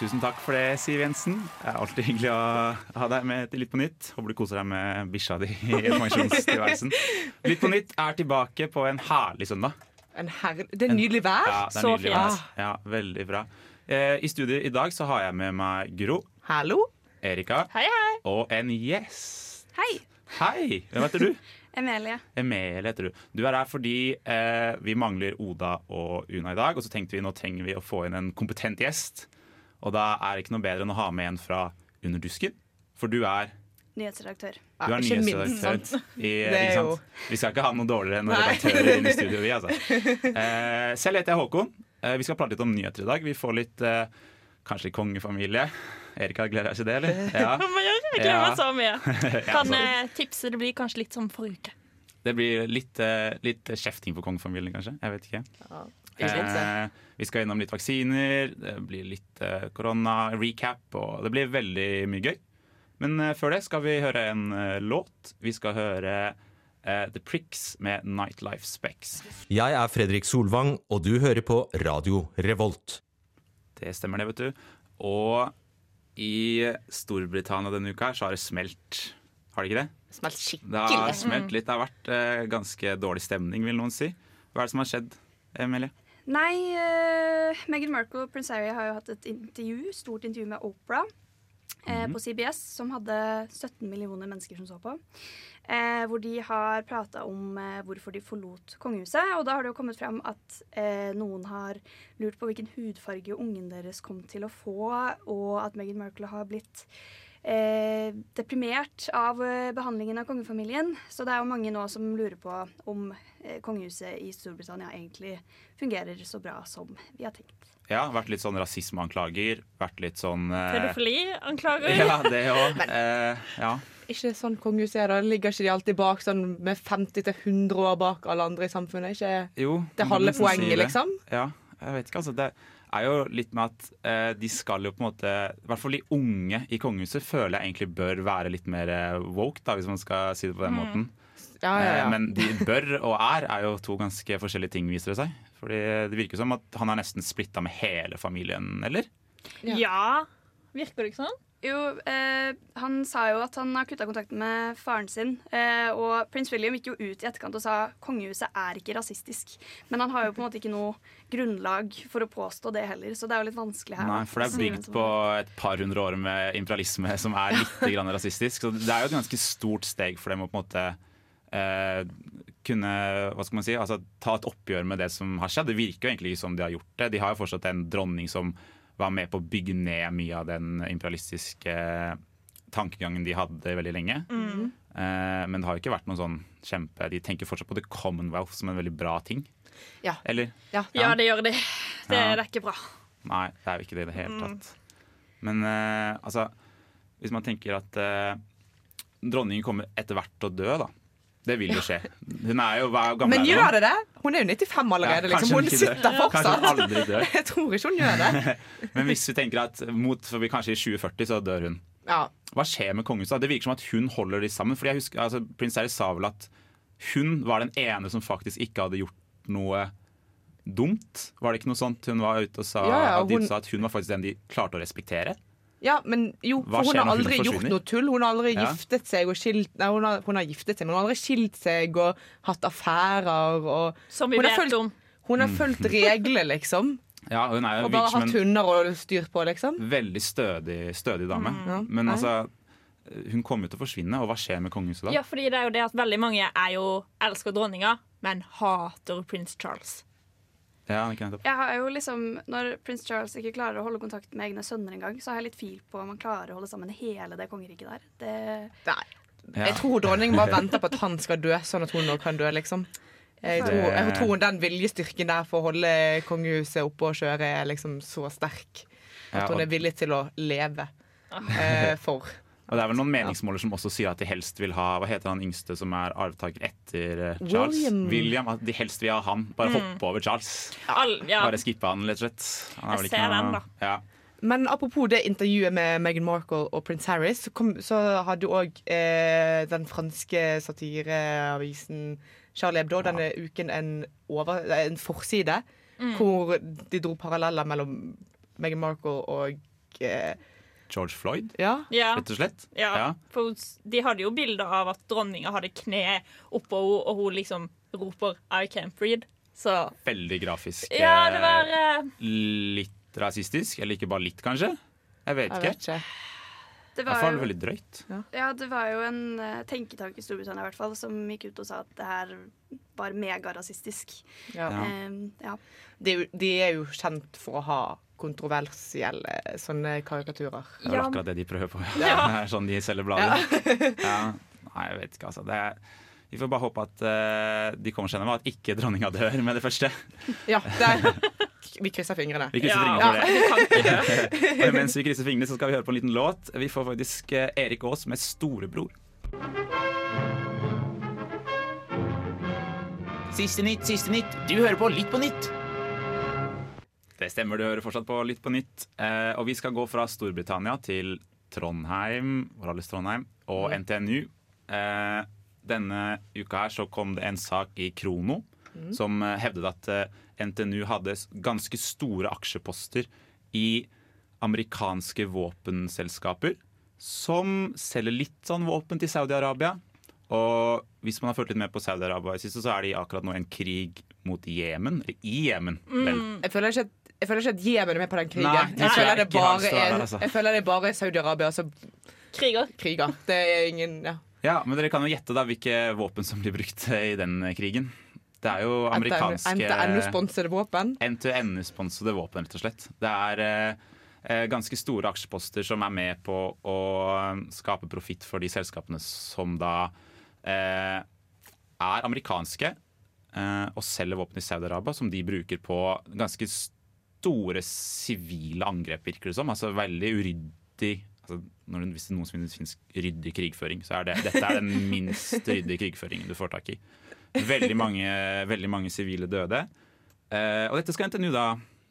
Tusen takk for det, Siv Jensen. Det er alltid hyggelig å ha deg med til Litt på nytt. Håper du koser deg med bikkja di i pensjonstilværelsen. Litt på nytt er tilbake på en herlig søndag. En herre... Det er nydelig vær. Ja, det er Så nydelig fint. vær. Ja, veldig bra. Eh, I studio i dag så har jeg med meg Gro. Hallo. Erika Hei, hei. og en gjest. Hei. Hei! Hvem heter du? Emilie. Emilie heter du. Du er her fordi eh, vi mangler Oda og Una i dag. Og så tenkte vi nå trenger vi å få inn en kompetent gjest. Og da er det ikke noe bedre enn å ha med en fra Under dusken. For du er, Nyhetsredaktør. du er ikke minst nyhetsredaktør. I? Vi skal ikke ha noe dårligere enn redaktører inne i studio. Vi, altså. eh, selv heter jeg Håkon. Eh, vi skal prate litt om nyheter i dag. Vi får litt eh, kanskje litt kongefamilie. Erika, gleder deg til det, eller? Ja. Jeg gleder meg så mye. Kan eh, tipse det blir kanskje litt som forrige uke. det blir litt, eh, litt kjefting for kongefamilien, kanskje. Jeg vet ikke. Så. Eh, vi skal innom litt vaksiner, det blir litt eh, korona, recap, og det blir veldig mye gøy. Men eh, før det skal vi høre en eh, låt. Vi skal høre eh, The Pricks med Nightlife Specs. Jeg er Fredrik Solvang, og du hører på Radio Revolt. Det stemmer det, vet du. Og i Storbritannia denne uka her så har det smelt. Har det ikke det? Smelt Det har smelt litt. Det har vært eh, ganske dårlig stemning, vil noen si. Hva er det som har skjedd, Emilie? Nei, uh, Meghan Markle og prins Harry har jo hatt et intervju, stort intervju med Opera eh, på CBS, som hadde 17 millioner mennesker som så på. Eh, hvor de har prata om eh, hvorfor de forlot kongehuset. Og da har det jo kommet frem at eh, noen har lurt på hvilken hudfarge ungen deres kom til å få, og at Meghan Markle har blitt eh, deprimert av eh, behandlingen av kongefamilien. Så det er jo mange nå som lurer på om eh, kongehuset i Storbritannia egentlig fungerer så bra som vi har tenkt. Ja, vært litt sånn rasismeanklager. Vært litt sånn eh, Pedofili-anklager. Ja, det òg. Eh, ja. Ikke sånn kongehuset er da. Ligger ikke de alltid bak sånn med 50-100 år bak alle andre i samfunnet? Ikke Jo. det halve poenget, si det. liksom? Ja, jeg vet ikke, altså. Det er jo litt med at eh, de skal jo på en måte I hvert fall de unge i kongehuset føler jeg egentlig bør være litt mer eh, woke, da, hvis man skal si det på den måten. Ja, ja, ja. Eh, men de bør og er er jo to ganske forskjellige ting, viser det seg. Fordi det virker som at han er nesten splitta med hele familien, eller? Ja. Virker det ikke sånn? Jo, eh, han sa jo at han har kutta kontakten med faren sin. Eh, og prins William gikk jo ut i etterkant og sa kongehuset er ikke rasistisk. Men han har jo på en måte ikke noe grunnlag for å påstå det heller, så det er jo litt vanskelig her. Nei, for det er bygd på et par hundre år med imperialisme som er litt grann rasistisk. Så det er jo et ganske stort steg for dem å på en måte eh, kunne hva skal man si, altså, ta et oppgjør med det som har skjedd. Det virker jo egentlig ikke som de har gjort det. De har jo fortsatt en dronning som var med på å bygge ned mye av den imperialistiske tankegangen de hadde veldig lenge. Eh, men det har jo ikke vært noen sånn kjempe De tenker fortsatt på The Commonwealth som en veldig bra ting. Ja. Eller? Ja. Ja, det gjør de. Det, Ja. det er ikke bra. Nei, det er jo ikke det i det hele tatt. Men eh, altså Hvis man tenker at eh, dronningen kommer etter hvert til å dø, da. Det vil jo skje. Hun er jo hva gammel Men gjør det det? Hun er jo 95 allerede. Ja, liksom. Hun hun sitter hun fortsatt. dør. Jeg tror ikke hun gjør det. Men hvis vi tenker at mot for vi kanskje i 2040 så dør hun. Ja. Hva skjer med kongehuset? Det virker som at hun holder de sammen. Fordi jeg husker, altså, Prins Harry sa vel at hun var den ene som faktisk ikke hadde gjort noe dumt. Var det ikke noe sånt hun var ute og sa? Ja, ja, at de hun- sa at hun var faktisk den de klarte å respektere? Ja, men jo, Hva for hun skjer har når hun aldri gjort forsvinner? noe tull. Hun har aldri Ja. giftet seg og skilt Nei, hun har, hun har giftet seg, men hun har aldri skilt seg og hatt affærer og Som vi Hun har vet fulgt- om. Hun har fulgt regler, liksom. Ja, hun er jo Og bare virker som hatt en hunder og styrt på, liksom. veldig stødig, stødig dame. Ja. Men Nei. altså, hun kommer jo til å forsvinne, og hva skjer med kongehuset da? Ja, fordi det er jo det at veldig mange er jo elsker dronninga, men hater prins Charles. Ja. Jeg har jo liksom, Når prins Charles ikke klarer å holde kontakt med egne sønner engang, så har jeg litt fil på om han klarer å holde sammen hele det kongeriket der. Det, Nei. Ja. Jeg tror dronningen bare venter på at han skal dø, sånn at hun nå kan dø, liksom. Jeg tror, jeg tror den viljestyrken der for å holde kongehuset oppe og kjøre er liksom så sterk at hun er villig til å leve eh, for Og det er vel noen meningsmåler som også sier at de helst vil ha Hva heter han yngste som er arvtaker etter eh, Charles? William. William. At de helst vil ha han. Bare hoppe over Charles. All, ja. Bare skippe han, rett og slett. Jeg ser noe- den, da. Ja. Men apropos det intervjuet med Meghan Markle og prins Harry, så, kom, så hadde jo òg eh, den franske satireavisen Charlie Hebdo denne uken en, over, en forside Mm. hvor de dro paralleller mellom Meghan Markle og eh, George Floyd, Ja. Ja. rett og slett. Ja, Ja. for de hadde jo bilder av at dronninga hadde kne oppå henne, og hun liksom roper 'I can't breathe'. Så Veldig grafisk. ja, det var eh, Litt rasistisk. Eller ikke bare litt, kanskje. Jeg vet Jeg vet ikke. Det I var hvert fall jo- veldig drøyt. Ja, det var jo en uh, tenketank i Storbritannia i hvert fall, som gikk ut og sa at det her var megarasistisk. Ja. Ja. Um, ja. De, de er jo kjent for å ha kontroversielle sånne karikaturer. Det er vel akkurat det de prøver på. Det er sånn de selger bladet. Ja. Nei, jeg vet ikke, altså. Det er, vi får bare håpe at uh, de kommer seg gjennom, at ikke dronninga dør med det første. Ja, det, vi krysser fingrene. Vi krysser Ja. fingrene for det. Og mens vi krysser fingrene, så skal vi høre på en liten låt. Vi får faktisk eh, Erik Aas med 'Storebror'. Siste nytt, siste nytt. Du hører på Litt på nytt. Det stemmer, du hører fortsatt på Litt på nytt. Eh, og vi skal gå fra Storbritannia til Trondheim, vår alles Trondheim, og NTNU. Eh, denne uka her så kom det en sak i Krono som eh, hevdet at eh, NTNU hadde ganske store aksjeposter i amerikanske våpenselskaper som selger litt sånn våpen til Saudi-Arabia. Og hvis man har fulgt litt med på Saudi-Arabia, i det siste, så er de akkurat nå i en krig mot Jemen. Eller i Jemen, mm, Jeg føler ikke at jeg føler ikke at Jemen er med på den krigen. Nei, jeg, føler det bare er, altså. jeg føler det er bare Saudi-Arabia som Kriger. kriger. Det er ingen ja. Ja, men dere kan jo gjette da hvilke våpen som blir brukt i den krigen. Det er jo amerikanske NTNU-sponsede våpen. NTNU-sponsede våpen, rett og slett. Det er eh, eh, ganske store aksjeposter som er med på å skape profitt for de selskapene som da eh, er amerikanske eh, og selger våpen i Saudi-Arabia, som de bruker på ganske store sivile angrep, virker det som. Altså veldig uryddig altså, når det, Hvis det noen som finnes ryddig krigføring, så er det dette er den minst ryddige krigføringen du får tak i. Veldig mange, veldig mange sivile døde. Eh, og dette skal NTNU da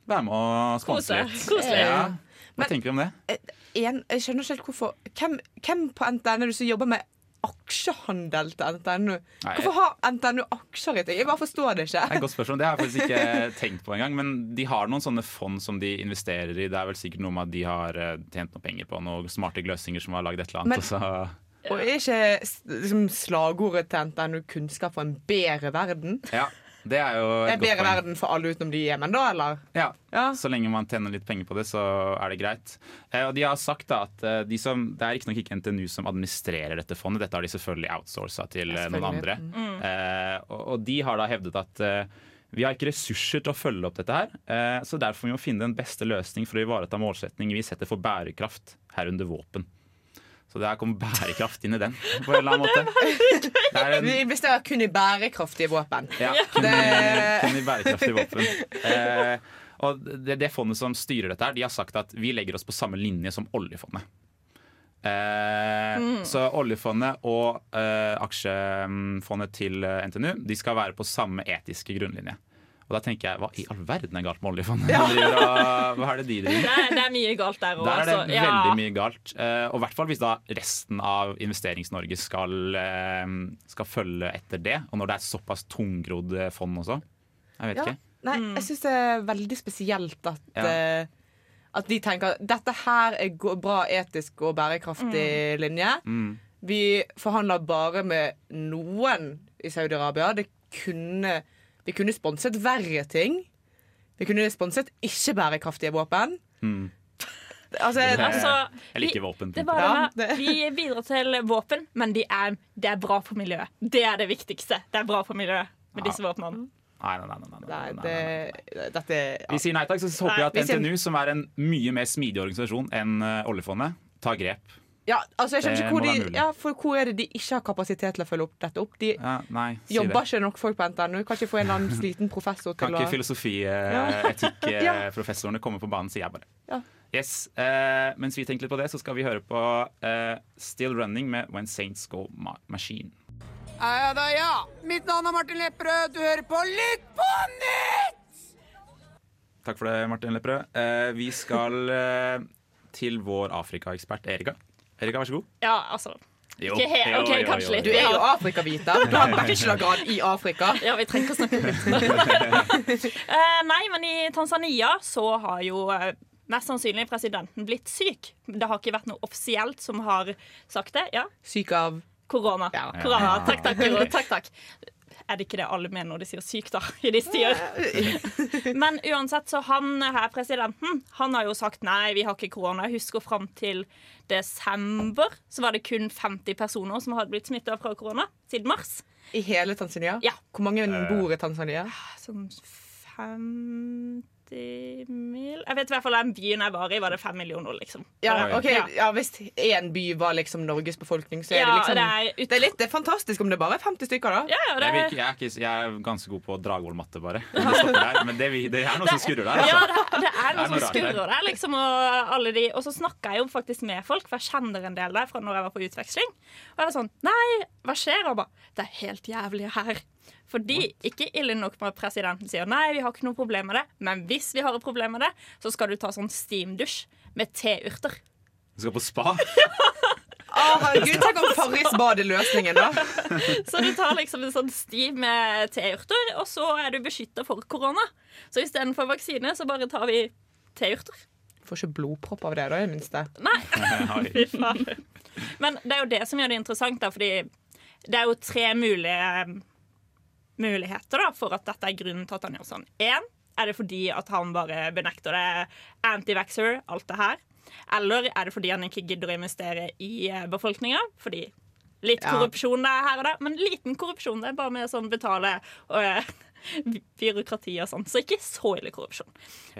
være med å sponse litt. Koselig. Ja. Hva Men- tenker vi om det? En, jeg skjønner ikke helt hvorfor Hvem, hvem på NTNU er det som jobber med aksjehandel til NTNU? Nei, Hvorfor har NTNU aksjer i ting? Jeg bare forstår det Det er et ikke. godt spørsmål. Det har jeg faktisk ikke tenkt på engang. Men de har noen sånne fond som de investerer i. Det er vel sikkert noe med at de har eh, tjent noe penger på noen smarte løsninger som har lagd et eller annet. Men- Og er ikke liksom, slagordet til NTNU 'kunnskap for en bedre verden'? ja, det er jo Det et godt bedre poeng. verden for alle utenom de i Jemen, da, eller? Ja, Ja. Så lenge man tjener litt penger på det, så er det greit. Eh, og de har sagt da at eh, de som, Det er riktignok ikke NTNU som administrerer dette fondet, dette har de selvfølgelig outsourca til selvfølgelig. noen andre. Mm. Eh, og, og de har da hevdet at eh, vi har ikke ressurser til å følge opp dette her, eh, så derfor må vi finne den beste løsning for å ivareta målsetningen vi setter for bærekraft, herunder våpen. Så det her kommer bærekraft inn i den, på en eller annen måte. Det er en, Vi investerer kun i bærekraftige våpen. ja, kun, Det- kun i bærekraftige våpen. Eh, og det, det fondet som styrer dette, her, de har sagt at vi legger oss på samme linje som oljefondet. Eh, Så oljefondet og eh, aksjefondet til eh, NTNU De skal være på samme etiske grunnlinje. Og da tenker jeg, Hva i all verden er galt med oljefondet? Ja. Hva er det de driver med? det er mye galt der òg. Der er det altså. Ja. veldig mye galt. Eh, og i hvert fall hvis da resten av Investerings-Norge skal, eh, skal følge etter det. Og når det er såpass tungrodd eh, fond også. Jeg vet Ja. ikke. Nei, jeg syns det er veldig spesielt at, Ja. at de tenker dette her er bra etisk og bærekraftig linje. Mm. Vi forhandler bare med noen i Saudi-Arabia. Det kunne Vi kunne sponset verre ting. Vi kunne sponset ikke-bærekraftige våpen. Mm. Altså, Det- Altså, Jeg liker våpen. Det bare Ja, det- Vi bidrar til våpen, men de er, det er bra for miljøet. Det er det viktigste. Det er bra for miljøet med disse våpnene. Nei, nei, nei. nei, dette ja. Vi sier nei takk, så håper Nei, jeg vi at NTNU, som er en mye mer smidig organisasjon enn eh, oljefondet, tar grep. Ja, altså jeg skjønner ikke hvor de ja, for hvor er det de ikke har kapasitet til å følge opp dette opp? De Ja, nei, si jobber det. ikke nok folk på NTNU. Kan ikke få en eller annen sliten professor til å Kan ikke filosofi-etikk-professorene Ja. komme på banen, sier jeg bare. Ja. Yes, uh, Mens vi tenker litt på det, så skal vi høre på uh, Still Running med When Saints Go Ma Machine. Ja da, ja. Mitt navn er Martin Lepperød. Du hører på Lytt på nytt! Takk for det, Martin Lepperød. Uh, vi skal eh, til vår Afrika-ekspert Erika. Erika, vær så god. Ja, altså Jo, Ikke helt. ok, jo, kanskje litt. Du er jo afrikavita. Du har bachelorgrad i Afrika. Ja, vi trenger ikke å snakke om det. Eh, nei, men i Tanzania så har jo eh, mest sannsynlig presidenten blitt syk. Det har ikke vært noe offisielt som har sagt det. Ja, Syk av korona. Ja. korona. Takk, takk, Guro. takk, takk. Er det ikke det alle mener når de sier syk, da? I disse tider. Men uansett, så han her, presidenten, han har jo sagt nei, vi har ikke korona. Jeg husker fram til desember så var det kun 50 personer som hadde blitt smitta fra korona siden mars. I hele Tanzania? Ja. Hvor mange bor i Tanzania? Sånn 50 mil Jeg vet i hvert fall den byen jeg var i, var det fem millioner, liksom. Ja, okay. Ja. ja, Hvis én by var liksom Norges befolkning, så er Ja, det liksom det er det, er litt det er fantastisk om det bare er 50 stykker, da. Ja, Jeg, vil ikke, jeg, er ikke, jeg er ganske god på Dragvoll-matte, bare. Det. Men det, det er noe som skurrer der. Ja, Altså. det, det er noe som skurrer der. Liksom, og, alle de, og så snakka jeg jo faktisk med folk, for jeg kjenner en del der fra når jeg var på utveksling. Og jeg var sånn Nei, hva skjer? Og bare Det er helt jævlig her. Fordi ikke ille nok med at presidenten sier nei, vi har ikke noe problem med det, men hvis vi har et problem med det, så skal du ta sånn steamdusj med teurter. Du skal på spa. Å, herregud, Tenk om Farris bad er løsningen, da. Så du tar liksom en sånn stiv med teurter, og så er du beskytta for korona. Så istedenfor vaksine, så bare tar vi teurter. Får ikke blodpropp av det, da, i det minste. Nei. Men det er jo det som gjør det interessant, da, fordi det er jo tre mulige muligheter da, for at dette er grunnen til at han gjør sånn. Én er det fordi at han bare benekter det, anti-vaxxer, alt det her. Eller er det fordi han ikke gidder å investere i befolkninga? Fordi litt Ja. korrupsjon det er her og der, men liten korrupsjon. Det er bare med sånn betale og, byråkrati og sånn. Så ikke så ille korrupsjon.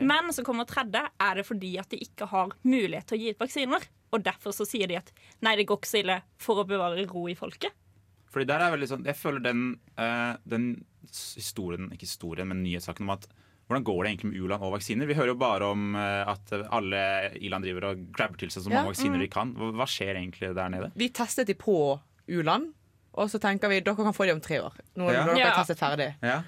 Men så kommer tredje. Er det fordi at de ikke har mulighet til å gi ut vaksiner? Og derfor så sier de at nei, det går ikke så ille for å bevare ro i folket. Fordi der er veldig sånn Jeg føler den, eh, den historien, ikke historien, men nyhetssaken om at hvordan går det egentlig med u-land og vaksiner? Vi hører jo bare om eh, at alle i-land driver og grabber til seg så mange Ja, vaksiner mm. de kan. Hva, hva skjer egentlig der nede? Vi testet de på u-land, og så tenker vi dere kan få de om tre år. Når, Ja. når dere Ja. har testet ferdig. Ja.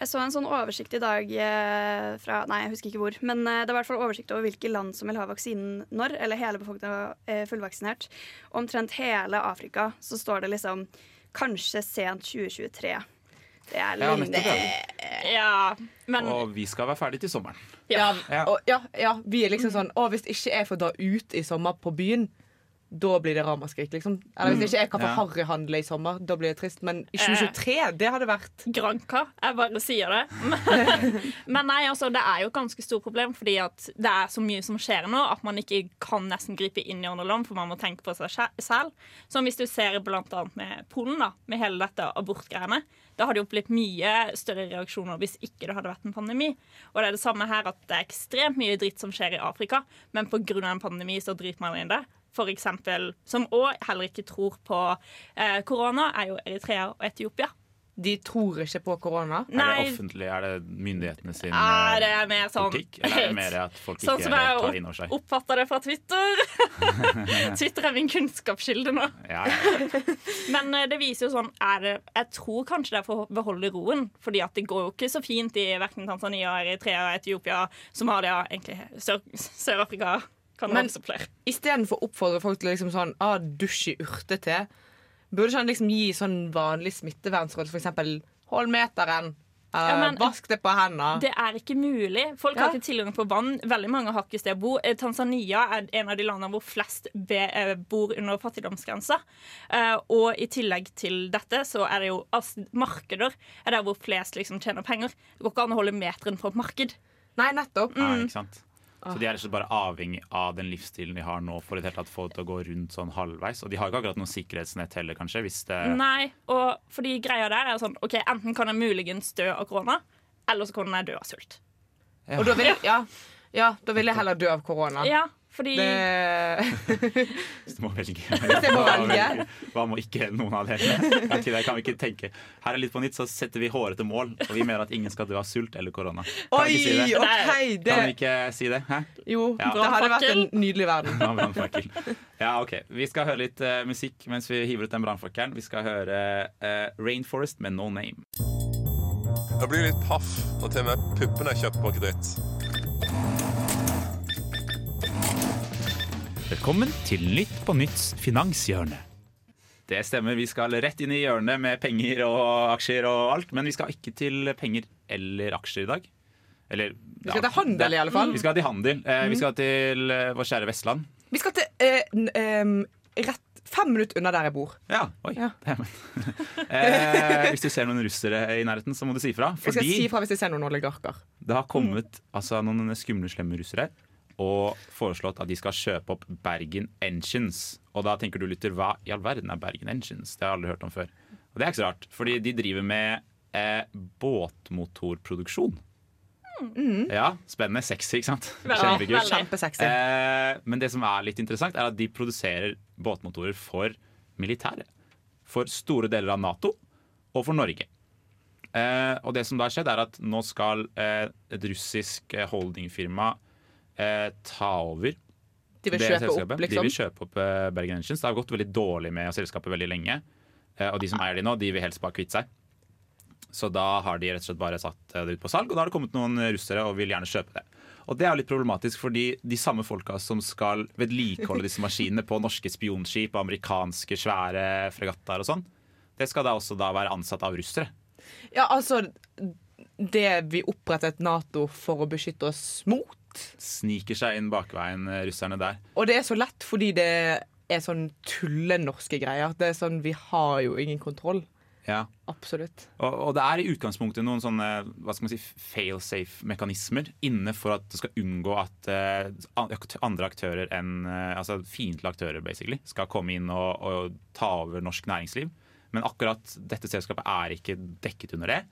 Jeg så en sånn oversikt i dag eh, fra Nei, jeg husker ikke hvor. Men eh, det var i hvert fall oversikt over hvilke land som vil ha vaksinen når. Eller hele befolkningen er fullvaksinert. Omtrent hele Afrika så står det liksom kanskje sent 2023. Det er nettopp, ja. Ja, men Og vi skal være ferdig til sommeren. Ja, Ja. og, ja, ja, vi er liksom sånn Å, hvis ikke jeg får dra ut i sommer på byen, da blir det ramaskrik, liksom. Eller hvis ikke jeg kan få Ja. harryhandle i sommer, da blir det trist. Men i 2023, det hadde vært Granka. Jeg bare sier det. Men, men nei, altså, det er jo et ganske stort problem, fordi at det er så mye som skjer nå at man ikke kan nesten gripe inn i andre land, for man må tenke på seg selv. Som hvis du ser blant annet med Polen, da, med hele dette abortgreiene. Da hadde jo blitt mye større reaksjoner hvis ikke det hadde vært en pandemi. Og det er det samme her at det er ekstremt mye dritt som skjer i Afrika, men pga. en pandemi så driter man inn det. For eksempel, som òg heller ikke tror på eh, korona, er jo Eritrea og Etiopia. De tror ikke på korona. Er det offentlig? Er det myndighetene sin Ja, eh, det er mer sånn politikk? Eller er det mer at folk Sånn ikke som helt tar inn over seg? opp, oppfatter det fra Twitter. Twitter er min kunnskapskilde nå. Ja, ja. Men eh, det viser jo sånn er det, Jeg tror kanskje det er for å beholde roen. Fordi at det går jo ikke så fint i verken Tanzania, Eritrea, Etiopia, Somalia, egentlig Sør- Sør-Afrika. Kan Men istedenfor å oppfordre folk til liksom sånn ah, dusj i urtete, burde ikke han liksom gi sånn vanlig smittevernråd, eksempel hold meteren, Uh, Ja, men- vask det på hendene. Det er ikke mulig. Folk Ja. har ikke tilgang på vann. Veldig mange har ikke sted å bo. Eh, Tanzania er en av de landene hvor flest be, eh, bor under fattigdomsgrensa. Uh, og i tillegg til dette så er det jo altså, markeder er der hvor flest liksom tjener penger. Det går ikke an å holde meteren på et marked. Nei, nettopp. Ja, ikke sant? Så de er rett og slett bare avhengig av den livsstilen de har nå for i det hele tatt få det til å gå rundt sånn halvveis. Og de har ikke akkurat noe sikkerhetsnett heller, kanskje. Hvis det Nei, og fordi greia der er sånn OK, enten kan jeg muligens dø av korona, eller så kan jeg dø av sult. Og da vil, ja, ja, da vil jeg heller dø av korona. Ja, Fordi Hvis du må velge. Hvis jeg må Hva velge. Hva må ikke noen av delene? Kan ikke kan vi ikke tenke Her er litt på nytt, så setter vi hårete mål, og vi mener at ingen skal dø av sult eller korona. Kan vi ikke si det? Okay, det Kan vi ikke si det? Hæ? Jo, Ja. det hadde vært en nydelig verden. Ja, ok. Vi skal høre litt uh, musikk mens vi hiver ut den brannfakkelen. Vi skal høre uh, Rainforest med No Name. Jeg blir litt paff når til og med puppene er kjøpt på kreditt. Velkommen til Nytt på Nytts finanshjørne. Det stemmer, vi skal rett inn i hjørnet med penger og aksjer og alt. Men vi skal ikke til penger eller aksjer i dag. Eller, Vi skal til handel, i alle fall. Vi skal til handel. Eh, vi Mm. skal til eh, vår kjære Vestland. Vi skal til eh, n- em, rett fem minutter unna der jeg bor. Ja, oi. det er eh, hvis du ser noen russere i nærheten, så må du si fra. Jeg skal si fra hvis jeg ser noen oligarker. Det har kommet altså, noen skumle, slemme russere og foreslått at de skal kjøpe opp Bergen Engines. Og da tenker du lytter, hva i all verden er Bergen Engines? Det har jeg aldri hørt om før. Og det er ikke så rart, fordi de driver med eh, båtmotorproduksjon. Ja, spennende. Sexy, ikke sant? Kjempekult. Kjempesexy. Eh, men det som er litt interessant, er at de produserer båtmotorer for militæret. For store deler av Nato og for Norge. Eh, og det som da har skjedd, er at nå skal eh, et russisk eh, holdingfirma eh, ta over. De vil det kjøpe opp, liksom? De vil kjøpe opp eh, Bergen Engines. Det har gått veldig dårlig med selskapet veldig lenge. Eh, og de som eier de nå, de vil helst bare kvitte seg. Så da har de rett og slett bare satt eh, det ut på salg, og da har det kommet noen russere og vil gjerne kjøpe det. Og det er jo litt problematisk, fordi de samme folka som skal vedlikeholde disse maskinene på norske spionskip, amerikanske svære fregatter og sånn, det skal da også da være ansatt av russere. Ja, altså Det vi opprettet Nato for å beskytte oss mot. Sniker seg inn bakveien, eh, russerne der. Og det er så lett fordi det er sånn tullenorske greier. Det er sånn, Vi har jo ingen kontroll. Ja. Absolutt. Og, og det er i utgangspunktet noen sånne hva skal man si, fail-safe-mekanismer inne for at det skal unngå at uh, andre aktører enn uh, altså fiendtlige aktører basically, skal komme inn og, og ta over norsk næringsliv. Men akkurat dette selskapet er ikke dekket under det.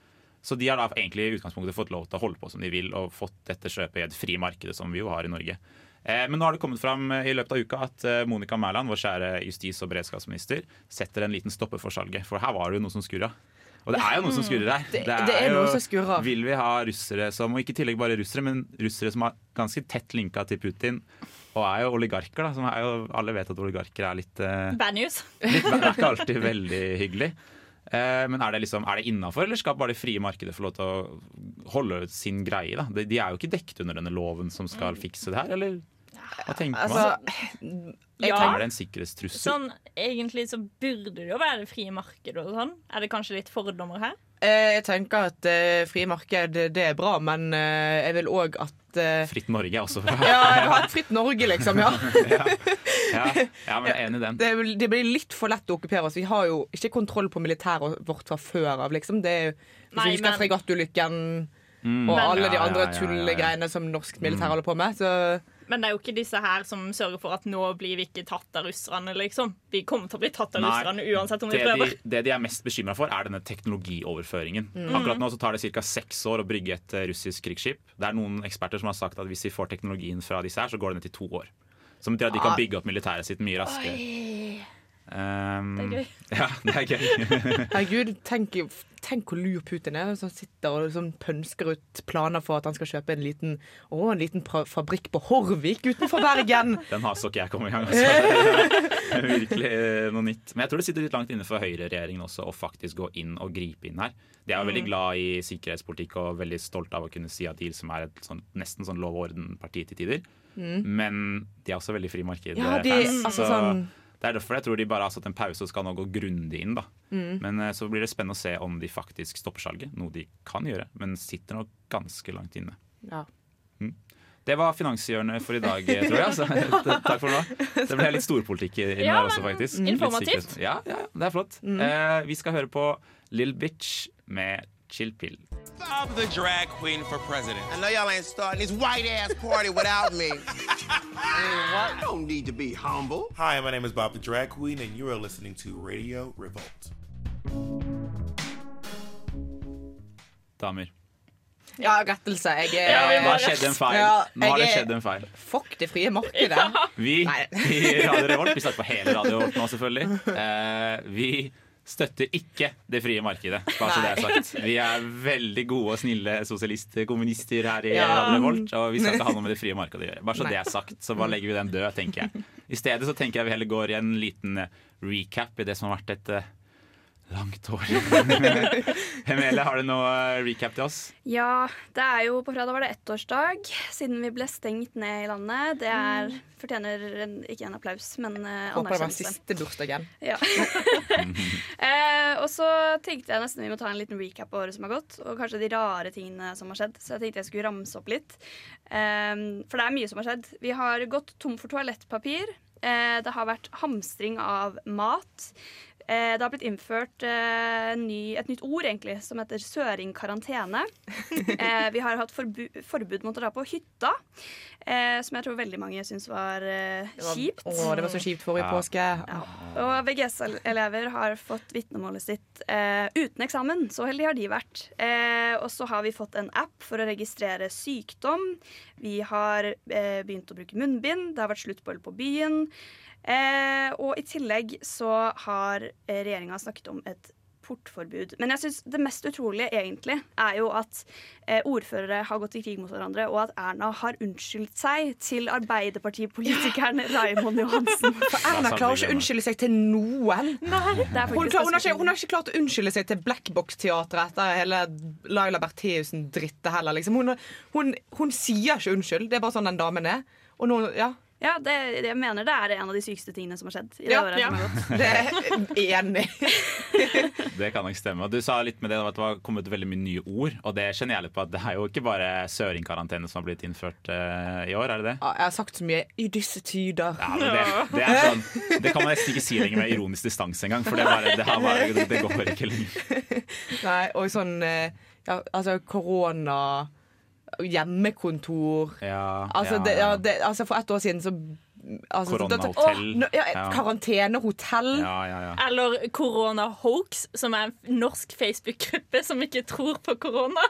Så de har da egentlig i utgangspunktet fått lov til å holde på som de vil, og fått dette kjøpet i et fri marked, som vi jo har i Norge. Eh, Men nå har det kommet fram eh, i løpet av uka at eh, Monica Mæland, vår kjære justis- og beredskapsminister, setter en liten stopper for salget. For her var det jo noe som skurra. Og det er jo noe som skurrer her. Det- det er noe som skurrer. Vil vi ha russere som, og ikke i tillegg bare russere, men russere som er ganske tett linka til Putin, og er jo oligarker, da. Som er jo, alle vet at oligarker er litt eh, Bad news. litt, Det er ikke alltid veldig hyggelig. Eh, men er det, liksom, er det innafor, eller skal bare det frie markedet få lov til å holde sin greie? Da? De, de er jo ikke dekket under denne loven som skal fikse det her, eller? Hva tenker Altså, man? Ja. Er det en sikkerhetstrussel? Sånn, egentlig så burde det jo være det frie markedet og sånn. Er det kanskje litt fordommer her? Eh, Jeg tenker at fri frie marked det er bra, men eh, jeg vil òg at eh, Fritt Norge er også bra. Ja, jeg vil ha et fritt Norge, liksom. Ja. ja, ja, men jeg er enig i den. Det, det blir litt for lett å okkupere oss. Vi har jo ikke kontroll på militæret vårt fra før av. Liksom. Det er jo Hvis Nei, vi husker men- fregattulykken Mm. og Men- alle de Ja, ja, andre ja, ja, ja. tullegreiene som norsk militær Mm. holder på med. Så Men det er jo ikke disse her som sørger for at nå blir vi ikke tatt av russerne, liksom. Vi kommer til å bli tatt av Nei, russerne uansett om vi prøver. de, det de er mest bekymra for, er denne teknologioverføringen. Mm. Akkurat nå så tar det ca. seks år å brygge et eh, russisk krigsskip. Det er noen eksperter som har sagt at hvis vi får teknologien fra disse her, så går det ned til to år. Som betyr at de kan Ah. bygge opp militæret sitt mye raskere. Oi. Um, Det er gøy. Ja, det er gøy. herregud, tenk, tenk hvor lur Putin er, som sitter og liksom pønsker ut planer for at han skal kjøpe en liten, å, en liten fabrikk på Horvik utenfor Bergen. Den har så ikke jeg kommet i gang. Altså. Virkelig eh, noe nytt. Men jeg tror det sitter litt langt inne for høyreregjeringen også å faktisk gå inn og gripe inn her. De er jo veldig Mm. glad i sikkerhetspolitikk og veldig stolte av å kunne si at de som er et sånn, nesten sånn lov og orden-parti til tider. Mm. Men de er også veldig fri marked. Ja, de- fans, altså sånn- Det er derfor jeg tror de bare har satt en pause og skal nå gå grundig inn. da. Mm. Men eh, så blir det spennende å se om de faktisk stopper salget, noe de kan gjøre, men sitter nok ganske langt inne. Ja. Det var finanshjørnet for i dag, tror jeg. Altså. Takk for nå. Det ble litt storpolitikk inni Ja, her også, faktisk. informativt. Ja, ja, det er flott. Eh, vi skal høre på Lill Bitch med Chill Pill. I'm the drag queen for president. I know y'all ain't starting this white ass party without me. I don't need to be humble. Hi, my name is Bob the Drag Queen, and you are listening to Radio Revolt. Damer. Ja, rettelse. Jeg er Ja, nå har skjedd en feil. Ja, Nå har det jeg er- skjedd en feil. Fuck det frie markedet. Vi i Radio Revolt, vi snakker på hele Radio Revolt nå, selvfølgelig. Eh, vi støtter ikke det frie markedet, bare så det er sagt. Vi er veldig gode og snille sosialistkommunister her i Ja. Radio Revolt, og vi skal ikke ha noe med det frie markedet å gjøre. Bare så Nei. det er sagt, så bare legger vi den død, tenker jeg. I stedet så tenker jeg vi heller går i en liten eh, recap i det som har vært et eh, langt år. Hemele, har du noe eh, recap til oss? Ja, det er jo på fredag var det ettårsdag siden vi ble stengt ned i landet. Det er, fortjener en, ikke en applaus, men uh, Håper det var anerkjennelse. siste bursdagen. Ja. eh, og så tenkte jeg nesten vi må ta en liten recap på året som har gått, og kanskje de rare tingene som har skjedd. Så jeg tenkte jeg skulle ramse opp litt. Um, for det er mye som har skjedd. Vi har gått tom for toalettpapir. Eh, det har vært hamstring av mat. Eh, det har blitt innført eh, ny, et nytt ord egentlig, som heter søringkarantene. Eh, vi har hatt forbu forbud mot å dra på hytta, eh, som jeg tror veldig mange syns var eh, var- kjipt. Å, det var så kjipt forrige Ja. påske. Og VGS-elever har fått vitnemålet sitt eh, uten eksamen. Så heldige har de vært. Eh, og så har vi fått en app for å registrere sykdom. Vi har eh, begynt å bruke munnbind. Det har vært slutt på byen. Eh, og i tillegg så har eh, regjeringa snakket om et portforbud. Men jeg synes det mest utrolige egentlig er jo at eh, ordførere har gått i krig mot hverandre, og at Erna har unnskyldt seg til Arbeiderpartipolitikeren Raymond Johansen. For Erna klarer ikke å unnskylde seg til noen. Det Hun, klar, hun, har ikke, hun har ikke klart å unnskylde seg til Blackbox-teatret etter hele Laila Bertheussen-drittet heller. Liksom. Hun, hun, hun sier ikke unnskyld. Det er bare sånn den damen er. Og nå, ja. Ja, det, jeg mener det er en av de sykeste tingene som har skjedd. I det Ja, året ja. som har gått. Det er enig. Det kan nok stemme. Du sa litt med det at det var kommet veldig mye nye ord. Og det kjenner jeg litt på at det er jo ikke bare søringkarantene som har blitt innført uh, i år, er det det? Ja, jeg har sagt så mye i disse tider. Ja, men det, det, er sånn, det kan man nesten ikke si lenger med ironisk distanse engang. For det, bare, det, her bare, det, det går ikke lenger. Nei, og sånn eh, ja, Altså korona Hjemmekontor Ja, altså, ja, det, ja, ja. det, altså For ett år siden så altså, Koronahotell. Karantenehotell. Ja, ja, ja. Eller koronahoax, som er en norsk Facebook-gruppe som ikke tror på korona.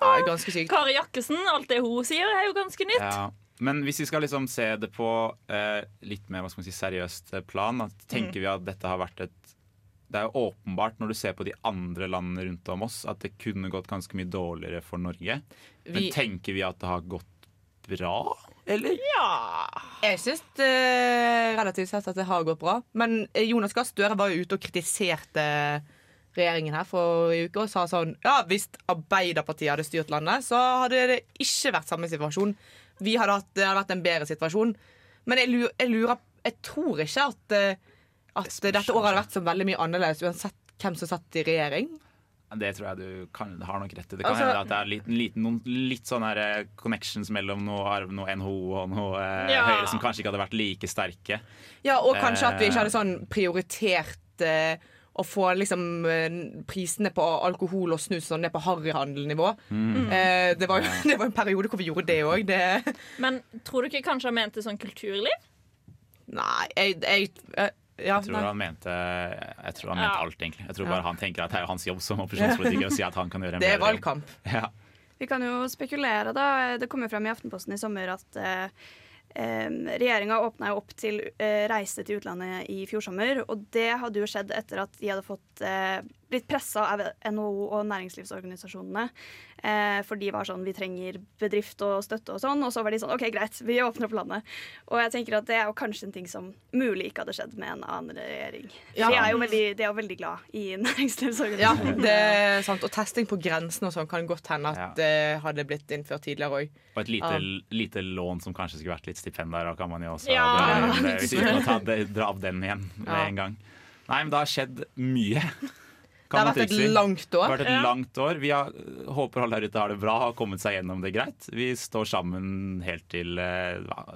Ja. Kari Jakkesen, alt det hun sier, er jo ganske nytt. Ja. Men hvis vi skal liksom se det på eh, litt mer hva skal man si, seriøst plan, da, tenker Mm. vi at dette har vært et Det er jo åpenbart når du ser på de andre landene rundt om oss, at det kunne gått ganske mye dårligere for Norge. Men tenker vi at det har gått bra, eller? Ja Jeg syns eh, relativt sett at det har gått bra. Men eh, Jonas Gahr Støre var jo ute og kritiserte regjeringen her for i uke og sa sånn Ja, hvis Arbeiderpartiet hadde styrt landet, så hadde det ikke vært samme situasjon. Vi hadde hatt, det hadde vært en bedre situasjon. Men jeg lurer, jeg, lurer, jeg tror ikke at, eh, at dette året hadde vært så veldig mye annerledes uansett hvem som satt i regjering. Det tror jeg du kan, har nok rett i. Det kan Altså- hende at det er litt, liten, noen litt sånne her, eh, connections mellom noe, noe NHO og noe eh, Ja. Høyre som kanskje ikke hadde vært like sterke. Ja, og kanskje at vi ikke Eh, hadde sånn prioritert eh, å få liksom eh, prisene på alkohol og snus sånn ned på harryhandelnivå. Mm. Eh, det, var jo, det var en periode hvor vi gjorde det òg. Men tror du ikke kanskje han mente sånn kulturliv? Nei, jeg, jeg eh, ja, Jeg tror nei. han mente, jeg tror han Ja. alt, egentlig. Jeg tror Ja. bare han tenker at det er hans jobb som opposisjonspolitiker å si at han kan gjøre en Det er bedre jobb. valgkamp. Ja. Vi kan jo spekulere, da. Det kom jo frem i Aftenposten i sommer at eh, eh, regjeringa åpna jo opp til eh, reise til utlandet i fjor sommer. Og det hadde jo skjedd etter at de hadde fått eh, blitt pressa av NHO og næringslivsorganisasjonene. Eh, for de var sånn Vi trenger bedrift og støtte og sånn. Og så var de sånn OK, greit, vi åpner opp landet. Og jeg tenker at det er jo kanskje en ting som mulig ikke hadde skjedd med en annen regjering. Ja. De er jo veldig, de er veldig glad i Ja, det er sant. Og testing på grensen og sånn kan godt hende at det hadde blitt innført tidligere òg. Og et lite, Ja. lite lån som kanskje skulle vært litt stipend der, kan man jo også Ja. dra, det- dra av den igjen med Ja. en gang. Nei, men det har skjedd mye. Det har vært et langt år. Vært et Ja. langt år. Vi har, håper alle der ute har det bra, har kommet seg gjennom det greit. Vi står sammen helt til hva-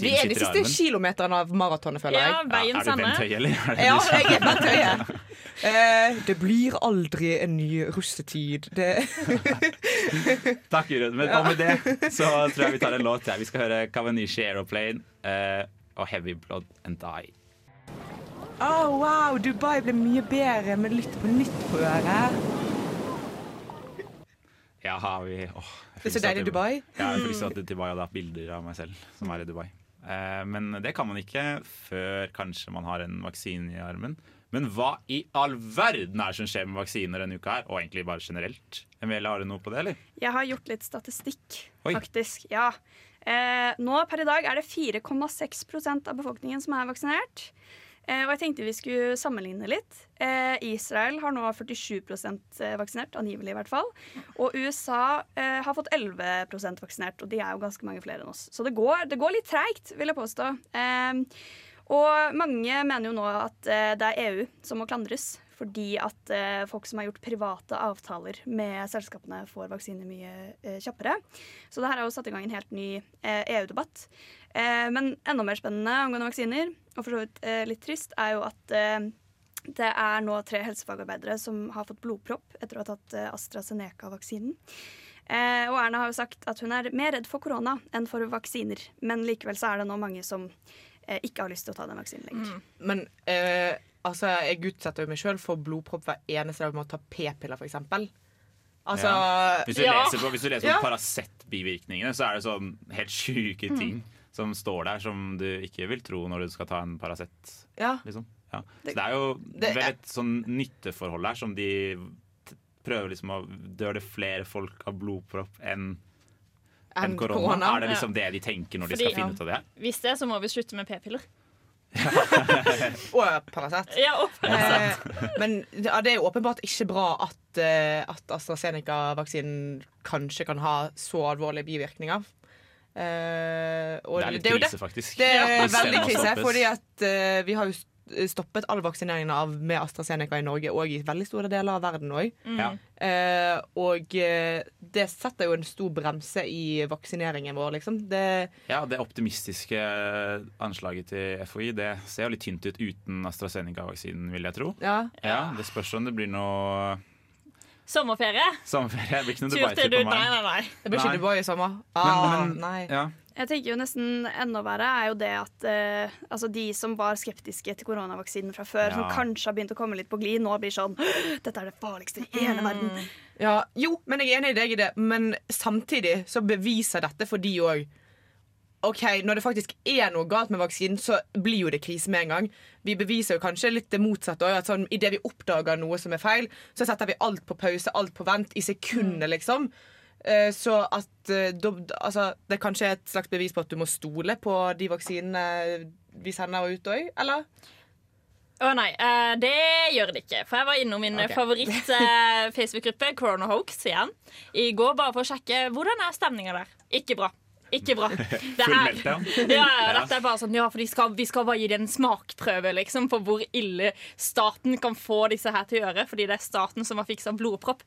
Vi er de siste kilometerne av maratonet, føler jeg. Ja, veien Ja, er du Bent Høie, eller? Er det Ja, jeg er Bent Høie. Eh, det blir aldri en ny russetid. Det Takk, Jurund. Men og med det så tror jeg vi tar en låt. Ja. Vi skal høre Kavanishi Aeroplane uh, og Heavy Blood and Die. Å, wow, Dubai ble mye bedre med litt på nytt på øret. Ja, vi, åh, jeg Det er så deilig Dubai. Ja, jeg fryser at Dubai hadde hatt bilder av meg selv som er i Dubai. Eh, men det kan man ikke før kanskje man har en vaksine i armen. Men hva i all verden er det som skjer med vaksiner denne uka her? Og egentlig bare generelt. Emilie, har du noe på det, eller? Jeg har gjort litt statistikk, Oi. faktisk. Ja. Eh, nå per i dag er det 4,6% av befolkningen som er vaksinert. Eh, og jeg tenkte vi skulle sammenligne litt. Eh, Israel har nå 47% vaksinert, angivelig i hvert fall. Og USA eh, har fått 11% vaksinert, og de er jo ganske mange flere enn oss. Så det går, det går litt treigt, vil jeg påstå. Eh, og mange mener jo nå at eh, det er EU som må klandres. Fordi at eh, folk som har gjort private avtaler med selskapene, får vaksiner mye eh, kjappere. Så det her har jo satt i gang en helt ny eh, EU-debatt. Eh, men enda mer spennende angående vaksiner, og for så vidt eh, litt trist, er jo at eh, det er nå tre helsefagarbeidere som har fått blodpropp etter å ha tatt AstraZeneca-vaksinen. Og Erna har jo sagt at hun er mer redd for korona enn for vaksiner. Men likevel så er det nå mange som ikke har lyst til å ta den vaksinen lenger. Men eh, altså, jeg utsetter jo meg sjøl for blodpropp hver eneste dag med å ta p-piller, f.eks. Altså Ja. Hvis du ja. leser på, hvis leser Ja. på Paracet-bivirkningene, så er det sånn helt sjuke Mm. ting som står der som du ikke vil tro når du skal ta en Paracet. Ja. Liksom. Ja. Så det er jo Det vel et sånn nytteforhold her som de prøver liksom å Dør det flere folk av blodpropp enn enn korona? Er det liksom det de tenker når de skal finne ut av det? her? Hvis det, så må vi slutte med p-piller. Og Paracet. Ja, og Eh, men ja, det er jo åpenbart ikke bra at, eh, at AstraZeneca-vaksinen kanskje kan ha så alvorlige bivirkninger. Eh, og Det er litt jo krise, faktisk. Det er veldig krise, fordi at eh, vi har jo stoppet all vaksineringen av med AstraZeneca i Norge og i veldig store deler av verden òg. Mm. Eh, og eh, det setter jo en stor bremse i vaksineringen vår, liksom. Det, Ja, Det optimistiske anslaget til FHI Det ser jo litt tynt ut uten AstraZeneca-vaksinen, vil jeg tro. ja. Ja, Det spørs om det blir noe Sommerferie. sommerferie. Det blir ikke noe Dubai-tur til på meg. Nei, nei, nei. Det blir ikke. Dubai i sommer. Ah, Men, men, nei. ja. Jeg tenker jo nesten enda verre er jo det at eh, altså de som var skeptiske til koronavaksinen fra før, Ja. som kanskje har begynt å komme litt på glid, nå blir sånn Dette er det farligste i hele verden. Ja, jo, men jeg er enig i deg i det. Men samtidig så beviser dette for de òg OK, når det faktisk er noe galt med vaksinen, så blir jo det krise med en gang. Vi beviser jo kanskje litt det motsatte òg. Sånn, idet vi oppdager noe som er feil, så setter vi alt på pause, alt på vent, i sekunder, liksom. Eh, Så at eh, da- altså, det kanskje er et slags bevis på at du må stole på de vaksinene vi sender ut òg, eller? Å nei, eh, det gjør det ikke. For jeg var innom min okay. favoritt-Facebook-gruppe, Corona Hoax, igjen, i går bare for å sjekke hvordan er stemninga der. Ikke bra. Ikke bra. Det er- Ja, ja, dette er bare sånn, ja, for de skal, vi skal bare gi det en smakprøve liksom, på hvor ille staten kan få disse her til å gjøre, fordi det er staten som har fiksa blodpropp.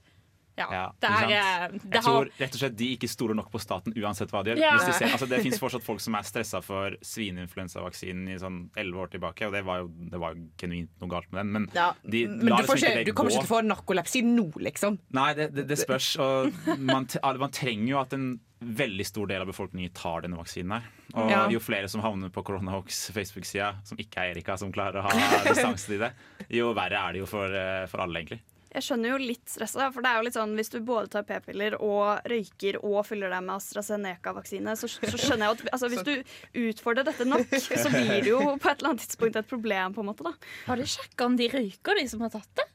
Ja, Ja, det er, eh, det Jeg tror rett og slett de ikke stoler nok på staten uansett hva de gjør. Ja. De ser, altså det fins fortsatt folk som er stressa for svineinfluensavaksinen i sånn elleve år tilbake, og det var jo, det var genuint noe galt med den, men Ja, de men du, ikke, du kommer ikke til å få narkolepsi nå, liksom. Nei, det, det, det spørs. Og man, man trenger jo at en veldig stor del av befolkningen tar denne vaksinen her. Og Ja. jo flere som havner på Coronahawks Facebook-sida, som ikke er Erika, som klarer å ha distanse til det, jo verre er det jo for, eh, for alle, egentlig. Jeg skjønner jo litt stresset, for det er jo litt sånn hvis du både tar p-piller og røyker og fyller deg med AstraZeneca-vaksine, så, så skjønner jeg at altså, hvis du utfordrer dette nok, så blir det jo på et eller annet tidspunkt et problem, på en måte, da. Har de sjekka om de røyker, de som har tatt det?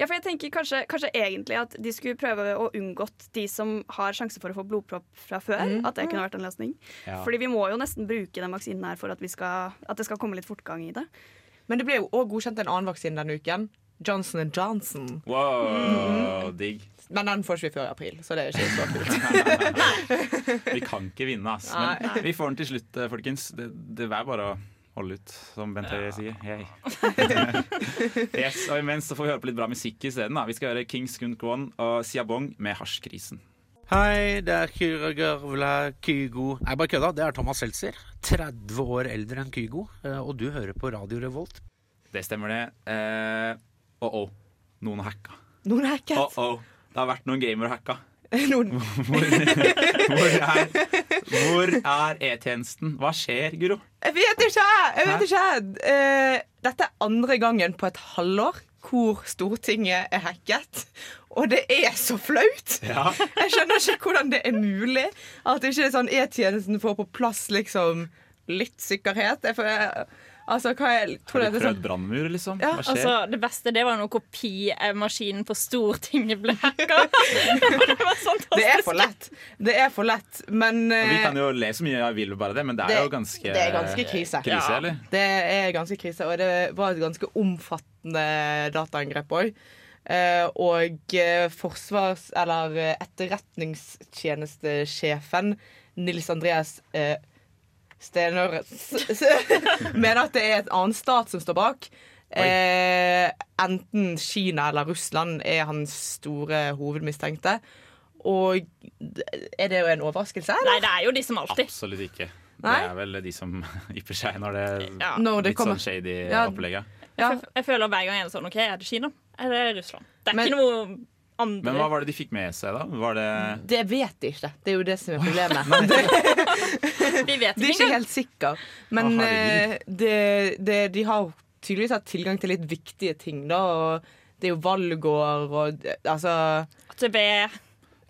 Ja, for jeg tenker kanskje, kanskje egentlig at de skulle prøve å unngått de som har sjanse for å få blodpropp fra før. Mm. At det kunne vært en løsning. Ja. Fordi vi må jo nesten bruke den vaksinen her for at, vi skal, at det skal komme litt fortgang i det. Men det ble jo òg godkjent en annen vaksine denne uken. Johnson Johnson. Wow, digg. Men den får ikke vi før i april, så det er ikke så kult. Vi kan ikke vinne, ass. Nei. Men vi får den til slutt, eh, folkens. Det, det er bare å holde ut, som Bent Høie sier. Hei. yes, og imens så får vi høre på litt bra musikk isteden. Vi skal høre Kings Gun Kwon og Siabong med Hasjkrisen. Hei, det er Kyra Gørvla Kygo Nei, bare kødda. Det er Thomas Seltzer. 30 år eldre enn Kygo. eh, Og du hører på Radio Revolt. Det stemmer, det. Eh, oh, oh. Noen har hacka. Noen er hacket. Oh, oh. Det har vært noen gamere hacka. Noen. Hvor, hvor er, hvor er E-tjenesten? Hva skjer, Guro? Jeg vet ikke! Jeg vet ikke. Uh, dette er andre gangen på et halvår hvor Stortinget er hacket. Og det er så flaut! Ja. Jeg skjønner ikke hvordan det er mulig at ikke sånn E-tjenesten får på plass liksom litt sikkerhet. Jeg får, altså, hva er, tror Har du det er prøvd sånn brannmur, liksom? Ja, Hva skjer? Altså, det beste det var når kopimaskinen på Stortinget ble hacka. Det er for lett. Det er for lett, men uh, vi eh, kan jo le så mye jeg vil bare det, men det er Det- jo ganske det er ganske krise. Krise, Ja. eller? Det er ganske krise, og det var et ganske omfattende dataangrep òg. Uh, og eh, forsvars... Eller eh, etterretningstjenestesjefen Nils Andreas eh, Stenør mener at det er et annet stat som står bak. Eh, enten Kina eller Russland er hans store hovedmistenkte. Og er det jo en overraskelse? Eller? Nei, det er jo de som alltid. Absolutt ikke. Nei? Det er vel de som ypper seg når det er Ja. Når det litt kommer- sånn shady Ja. opplegget. Jeg, jeg føler hver gang jeg er sånn OK, er det Kina? Er det Russland? Det er Men- ikke noe andre Men hva var det de fikk med seg, da? Var det Det vet de ikke. Det er jo det som er problemet. Det, Vi vet de er ikke helt sikre. Men Å, eh, det, det, de har tydeligvis hatt tilgang til litt viktige ting, da. Og det er jo valgår og altså AtB.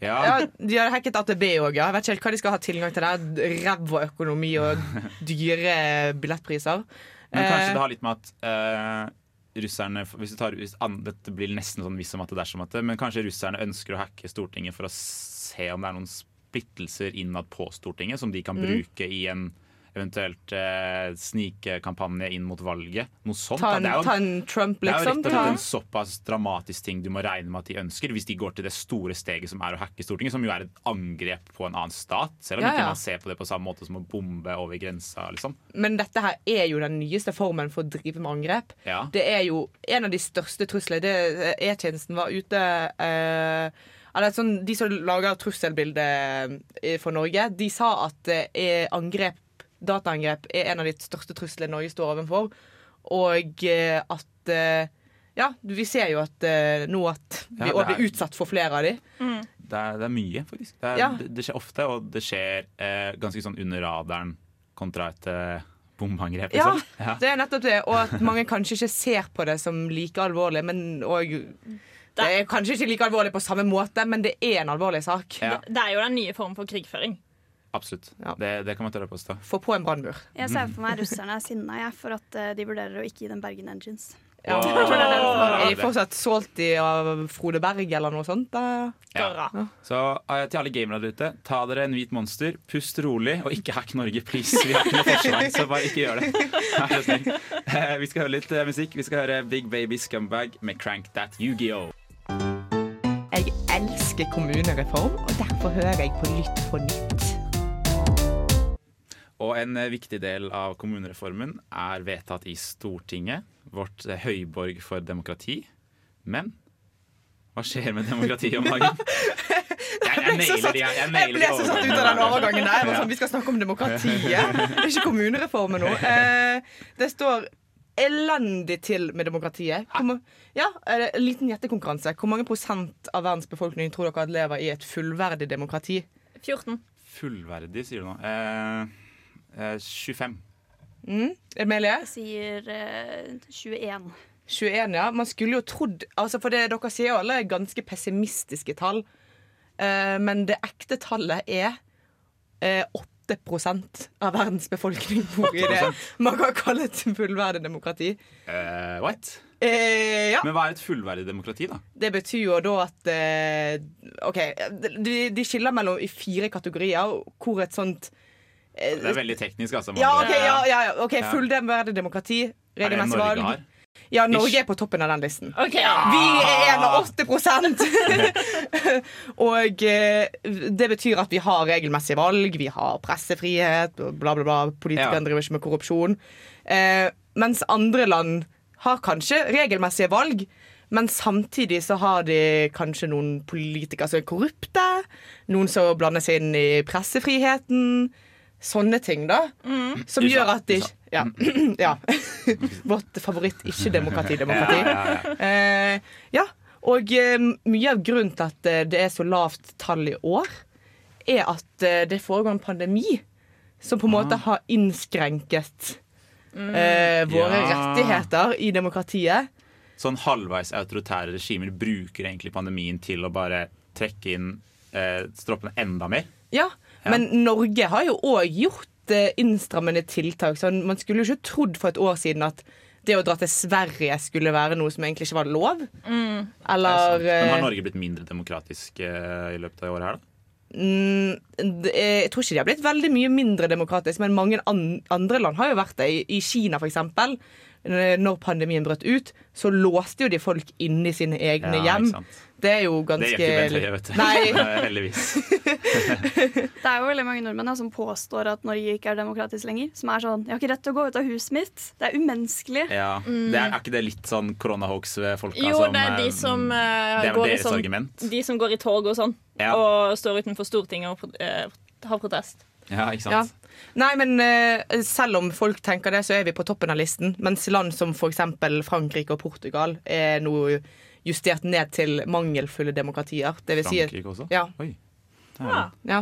Ja. ja, De har hacket AtB òg, ja. Jeg vet ikke helt hva de skal ha tilgang til der. Ræva økonomi og dyre billettpriser. Men kanskje Eh, det har litt med at eh, russerne hvis du tar, hvis, Dette blir nesten sånn hvis om at det dersom at det, men kanskje russerne ønsker å hacke Stortinget for å se om det er noen splittelser innad på Stortinget som de kan Mm. bruke i en eventuelt eh, snikekampanje inn mot valget. Noe sånt. Ta en, Det er jo- ta en Trump, Det er jo liksom. rett og slett en såpass dramatisk ting du må regne med at de ønsker, hvis de går til det store steget som er å hacke Stortinget, som jo er et angrep på en annen stat. Selv om Ja, ikke man ser på det på samme måte som å bombe over grensa. liksom. men dette her er jo den nyeste formen for å drive med angrep. Ja. Det er jo en av de største truslene. E-tjenesten var ute eh, sånn, De som lager trusselbildet eh, for Norge, de sa at eh, angrep, dataangrep er en av de største truslene Norge står overfor. Og eh, at eh, Ja, vi ser jo at eh, nå at vi Ja, er- blir utsatt for flere av de. Det er, det er mye, faktisk. Det, er, Ja. det, det skjer ofte, og det skjer eh, ganske sånn under radaren kontra et eh, bombeangrep. Ja, Liksom. Ja. det er nettopp det. Og at mange kanskje ikke ser på det som like alvorlig, men òg Det er kanskje ikke like alvorlig på samme måte, men det er en alvorlig sak. Ja. Det er jo den nye formen for krigføring. Absolutt. Det, det kan man tørre å påstå. Få på en brannmur. Jeg ser for meg russerne er sinna for at eh, de vurderer å ikke gi dem Bergen Engines. Ja. Åh. Er de fortsatt salty av Frode Berg eller noe sånt? Da? Ja. Så eh, til alle gamere der ute, ta dere en hvit monster, pust rolig, og ikke hack Norge, please. Vi har ikke noe forsvar, så bare ikke gjør det. Vær så snill. Eh, Vi skal høre litt eh, musikk. Vi skal høre Big Baby Scumbag med Crank That Yu-Gi-Oh! Jeg elsker kommunereform, og derfor hører jeg på Lytt på nytt. Og en eh, viktig del av kommunereformen er vedtatt i Stortinget, vårt eh, høyborg for demokrati. Men hva skjer med demokratiet om dagen? Jeg, jeg ble så nailer de, jeg, jeg Jeg ble så satt ut av den overgangen der. Sånn, vi skal snakke om demokratiet, det er ikke kommunereformen nå. Eh, det står elendig til med demokratiet. Hvor, ja, en liten gjettekonkurranse. Hvor mange prosent av verdens befolkning tror dere at lever i et fullverdig demokrati? 14. Fullverdig, sier du nå. Eh, 25. Mm. Emilie? Jeg sier eh, 21. 21, ja. Man skulle jo trodd altså For det, dere sier jo alle er ganske pessimistiske tall. Eh, men det ekte tallet er eh, 8 av verdens befolkning bor i det man kan kalle et fullverdig demokrati. Uh, what? Eh, ja. Men hva er et fullverdig demokrati, da? Det betyr jo da at eh, OK, de, de skiller mellom i fire kategorier, hvor et sånt eh, Det er veldig teknisk, altså. ja, ok, ja, ja, ja, ok, Ja. Fullverdig demokrati. Er det Regelmessig Norge valg. har? Ja, Norge er på toppen av den listen. Okay. Vi er en av 8 Og eh, det betyr at vi har regelmessige valg, vi har pressefrihet, bla, bla, bla. Politikerne Ja. driver ikke med korrupsjon. Eh, mens andre land har kanskje regelmessige valg. Men samtidig så har de kanskje noen politikere som er korrupte. Noen som blander seg inn i pressefriheten. Sånne ting, da. Som USA, gjør at de USA. Ja. ja. Vårt favoritt-ikke-demokrati-demokrati. Ja, ja, ja, Eh, ja. Og eh, mye av grunnen til at eh, det er så lavt tall i år, er at eh, det foregår en pandemi som på en måte har innskrenket eh, våre Ja. rettigheter i demokratiet. sånn halvveis autoritære regimer bruker egentlig pandemien til å bare trekke inn eh, stroppene enda mer. Ja, men Norge har jo òg gjort eh, innstrammende tiltak. Sånn, man skulle jo ikke trodd for et år siden at det å dra til Sverige skulle være noe som egentlig ikke var lov. Mm. Eller Men har eh, Norge blitt mindre demokratisk eh, i løpet av året her, da? mm, Jeg tror ikke de har blitt veldig mye mindre demokratisk, men mange andre land har jo vært det. I, i Kina, for eksempel. Når pandemien brøt ut, så låste jo de folk inne i sine egne Ja, hjem. Det er jo ganske Det gjør ikke Bent Høie, vet du. Nei. Heldigvis. Det er jo veldig mange nordmenn da, som påstår at Norge ikke er demokratisk lenger. Som er sånn 'Jeg har ikke rett til å gå ut av huset mitt'. Det er umenneskelig. Ja. Det er, er ikke det litt sånn koronahoax-folka Jo, det er de eh, som uh, er går i sånn, argument. De som går i tog og sånn, Ja. og står utenfor Stortinget og eh, har protest. Ja, ikke Ja. sant? Nei, men eh, selv om folk tenker det, så er vi på toppen av listen. Mens land som f.eks. Frankrike og Portugal er nå justert ned til mangelfulle demokratier. Det vil si Frankrike også? Ja. Oi. Det er, ja.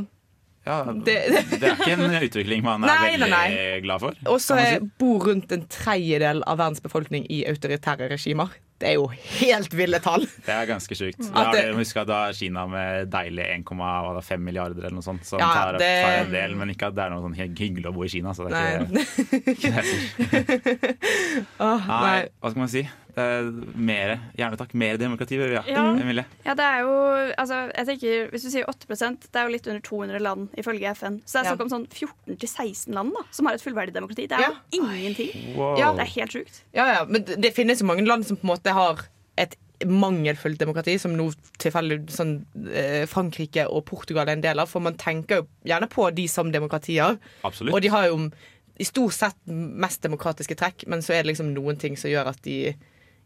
ja, Det- det er ikke en utvikling man er Nei, veldig nei. glad for. Og så bor rundt en tredjedel av verdens befolkning i autoritære regimer. Det er jo helt ville tall. Det er ganske sjukt. Jeg er det, at da Kina med deilige 1,5 milliarder eller noe sånt, som Ja, tar, det- en del, men ikke at det er noe sånn hyggelig å bo i Kina. Så det er Nei. ikke, ikke det jeg Nei, nei. hva skal man si? Er mer, gjerne takk. Mer demokrati, vil vi ha. Ja. Emilie. Ja, det er jo altså, jeg tenker, Hvis du sier 8 det er jo litt under 200 land ifølge FN. Så det er Ja. snakk om sånn 14-16 land da, som har et fullverdig demokrati. Det er Ja. jo ingenting. Wow. Ja. Det er helt sjukt. Ja, ja, men det det finnes jo mange land som på en måte har et mangelfullt demokrati, som nå tilfeldig sånn, eh, Frankrike og Portugal er en del av. For man tenker jo gjerne på de som demokratier. Absolutt. Og de har jo i stort sett mest demokratiske trekk, men så er det liksom noen ting som gjør at de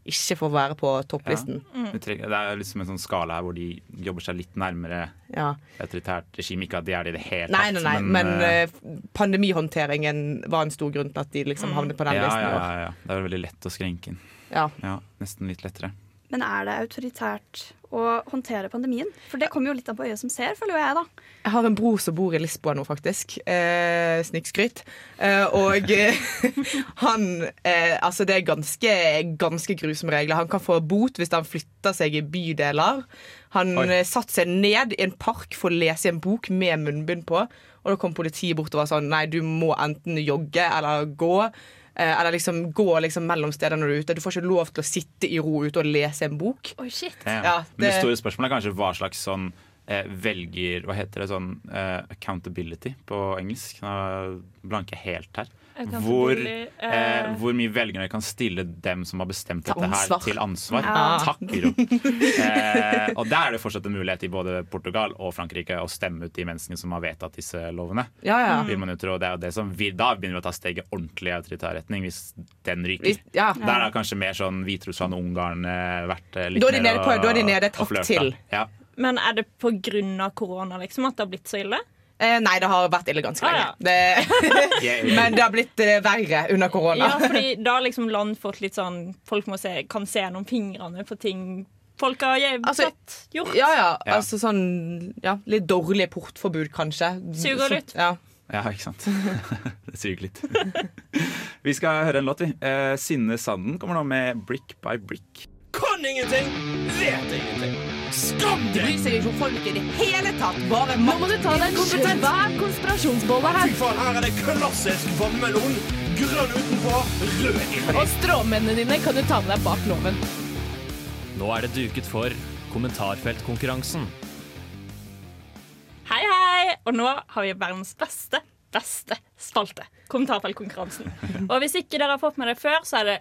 ikke får være på topplisten. Ja. trenger- Det er liksom en sånn skala her hvor de jobber seg litt nærmere Ja. autoritært regime. Ikke at de er det i det hele tatt, nei, nei, men, eh, eh, pandemihåndteringen var en stor grunn til at de liksom havnet på den ja, listen. ja, ja, ja. Det er veldig lett å skrenke inn. Ja. Ja, Nesten litt lettere. Men er det autoritært å håndtere pandemien? For det kommer jo litt an på øyet som ser, føler jo jeg, da. Jeg har en bror som bor i Lisboa nå, faktisk. Eh, Snikskryt. Eh, og han eh, Altså, det er ganske, ganske grusomme regler. Han kan få bot hvis han flytter seg i bydeler. Han Oi. eh, satte seg ned i en park for å lese en bok med munnbind på. Og da kom politiet bort og var sånn Nei, du må enten jogge eller gå. Eh, eller liksom gå liksom mellom steder når du er ute. Du får ikke lov til å sitte i ro ute og lese en bok. Oh, shit. Ja. Ja, Men det det- store spørsmålet er kanskje hva slags sånn eh, velger Hva heter det sånn uh, accountability på engelsk? Nå blanker jeg helt her. Hvor, eh, eh, hvor mye velgerne kan stille dem som har bestemt dette her, til ansvar. Ja. Takk, Guro. Eh, og der er det fortsatt en mulighet i både Portugal og Frankrike å stemme ut de menneskene som har vedtatt disse lovene. Ja, ja. Vil man jo tro. Det er det som vi, da begynner vi å ta steget ordentlig i autoritær retning, hvis den ryker. Hvis- ja. Der har kanskje mer sånn Hviterussland og Ungarn eh, vært eh, litt Da er de mer nede på- og, da er de nede et hakk til. Ja. Men er det av korona liksom, at det har blitt så ille? Eh, nei, det har vært ille ganske Ah, lenge. ja. Det, men det har blitt eh, verre under korona. Ja, fordi da har liksom land fått litt sånn Folk må se, kan se gjennom fingrene på ting folk har je- Altså, gjort. Ja, ja, Ja. altså sånn ja, Litt dårlig portforbud, kanskje. Suger litt. Ja. Ja, ikke sant. det suger litt. vi skal høre en låt, vi. Eh, Sinne Sanden kommer nå med 'Brick by Brick'. Kan ingenting, vet ingenting. Skam deg! Bryr seg ikke om folk i det hele tatt. Bare Nå må du ta deg en svær konspirasjonsbolle Fy her. faen, her er det klassisk vannmelon. Grønn utenpå, rød inni. Og stråmennene dine kan du ta med deg bak loven. Nå er det duket for kommentarfeltkonkurransen. Hei, hei! Og nå har vi verdens beste, beste spalte. Kommentarfeltkonkurransen. Og hvis ikke dere har fått med det før, så er det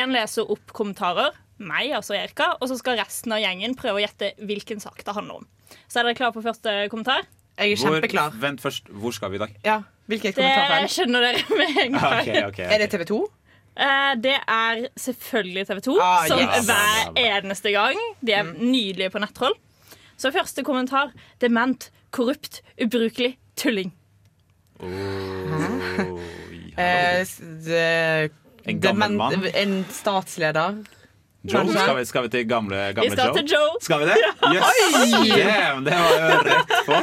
én leser opp kommentarer, meg, altså Erika, og så skal resten av gjengen prøve å gjette hvilken sak det handler om. Så er dere klare på første kommentar? Jeg er Hvor, vent først, hvor skal vi i dag? Ja, hvilke Det skjønner dere med en gang. Okay, okay, okay. Er det TV 2? Eh, Det er selvfølgelig TV 2, Ah, som yes. hver eneste gang. De er nydelige på nettroll. Så første kommentar. Dement, korrupt, ubrukelig, tulling. Eh, s- det- En gammel mann? En statsleder? Joe? Skal vi, skal vi til gamle, gamle Vi skal Joe? til Joe. Skal vi det? Yes! Damn, det var jo rett på.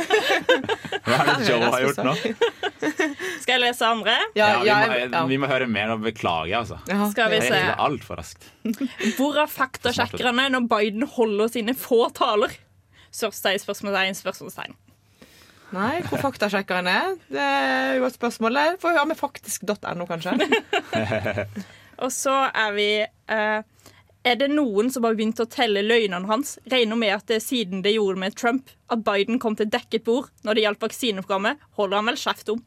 Hva er det Joe har gjort nå? Skal jeg lese andre? Ja, vi, må, vi må høre mer. og beklager jeg, altså. Skal vi se. det altfor raskt. Hvor er faktasjekkerne når Biden holder sine få taler? Sørstein, spørsmålstegn, spørsmålstegn. Nei, hvor faktasjekkeren er? Det er jo et spørsmål. Får høre med faktisk.no, kanskje. Og så er vi eh, Er det noen som har begynt å telle løgnene hans? Regner med at det er siden det gjorde med Trump, at Biden kom til dekket bord når det gjaldt vaksineprogrammet, holder han vel kjeft om.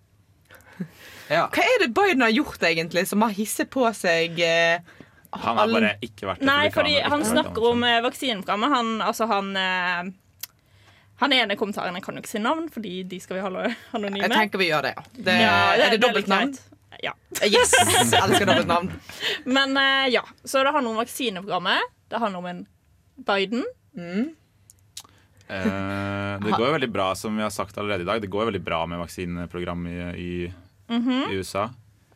Hva er det Biden har gjort, egentlig, som har hisset på seg eh, Han har bare ikke vært Nei, fordi han snakker om eh, vaksineprogrammet. Han, altså han eh, Han ene kommentaren Jeg kan jo ikke si navn, fordi de skal vi holde anonyme. Jeg tenker vi gjør det, ja. Det, Ja, det, er det dobbeltnavn? Ja. Yes! Elsker dobbeltnavn. Men eh, ja, så det handler om vaksineprogrammet. Det handler om en Biden. Eh, det går jo veldig bra, som vi har sagt allerede i dag. Det går jo veldig bra med vaksineprogram i, i, Mhm. i USA.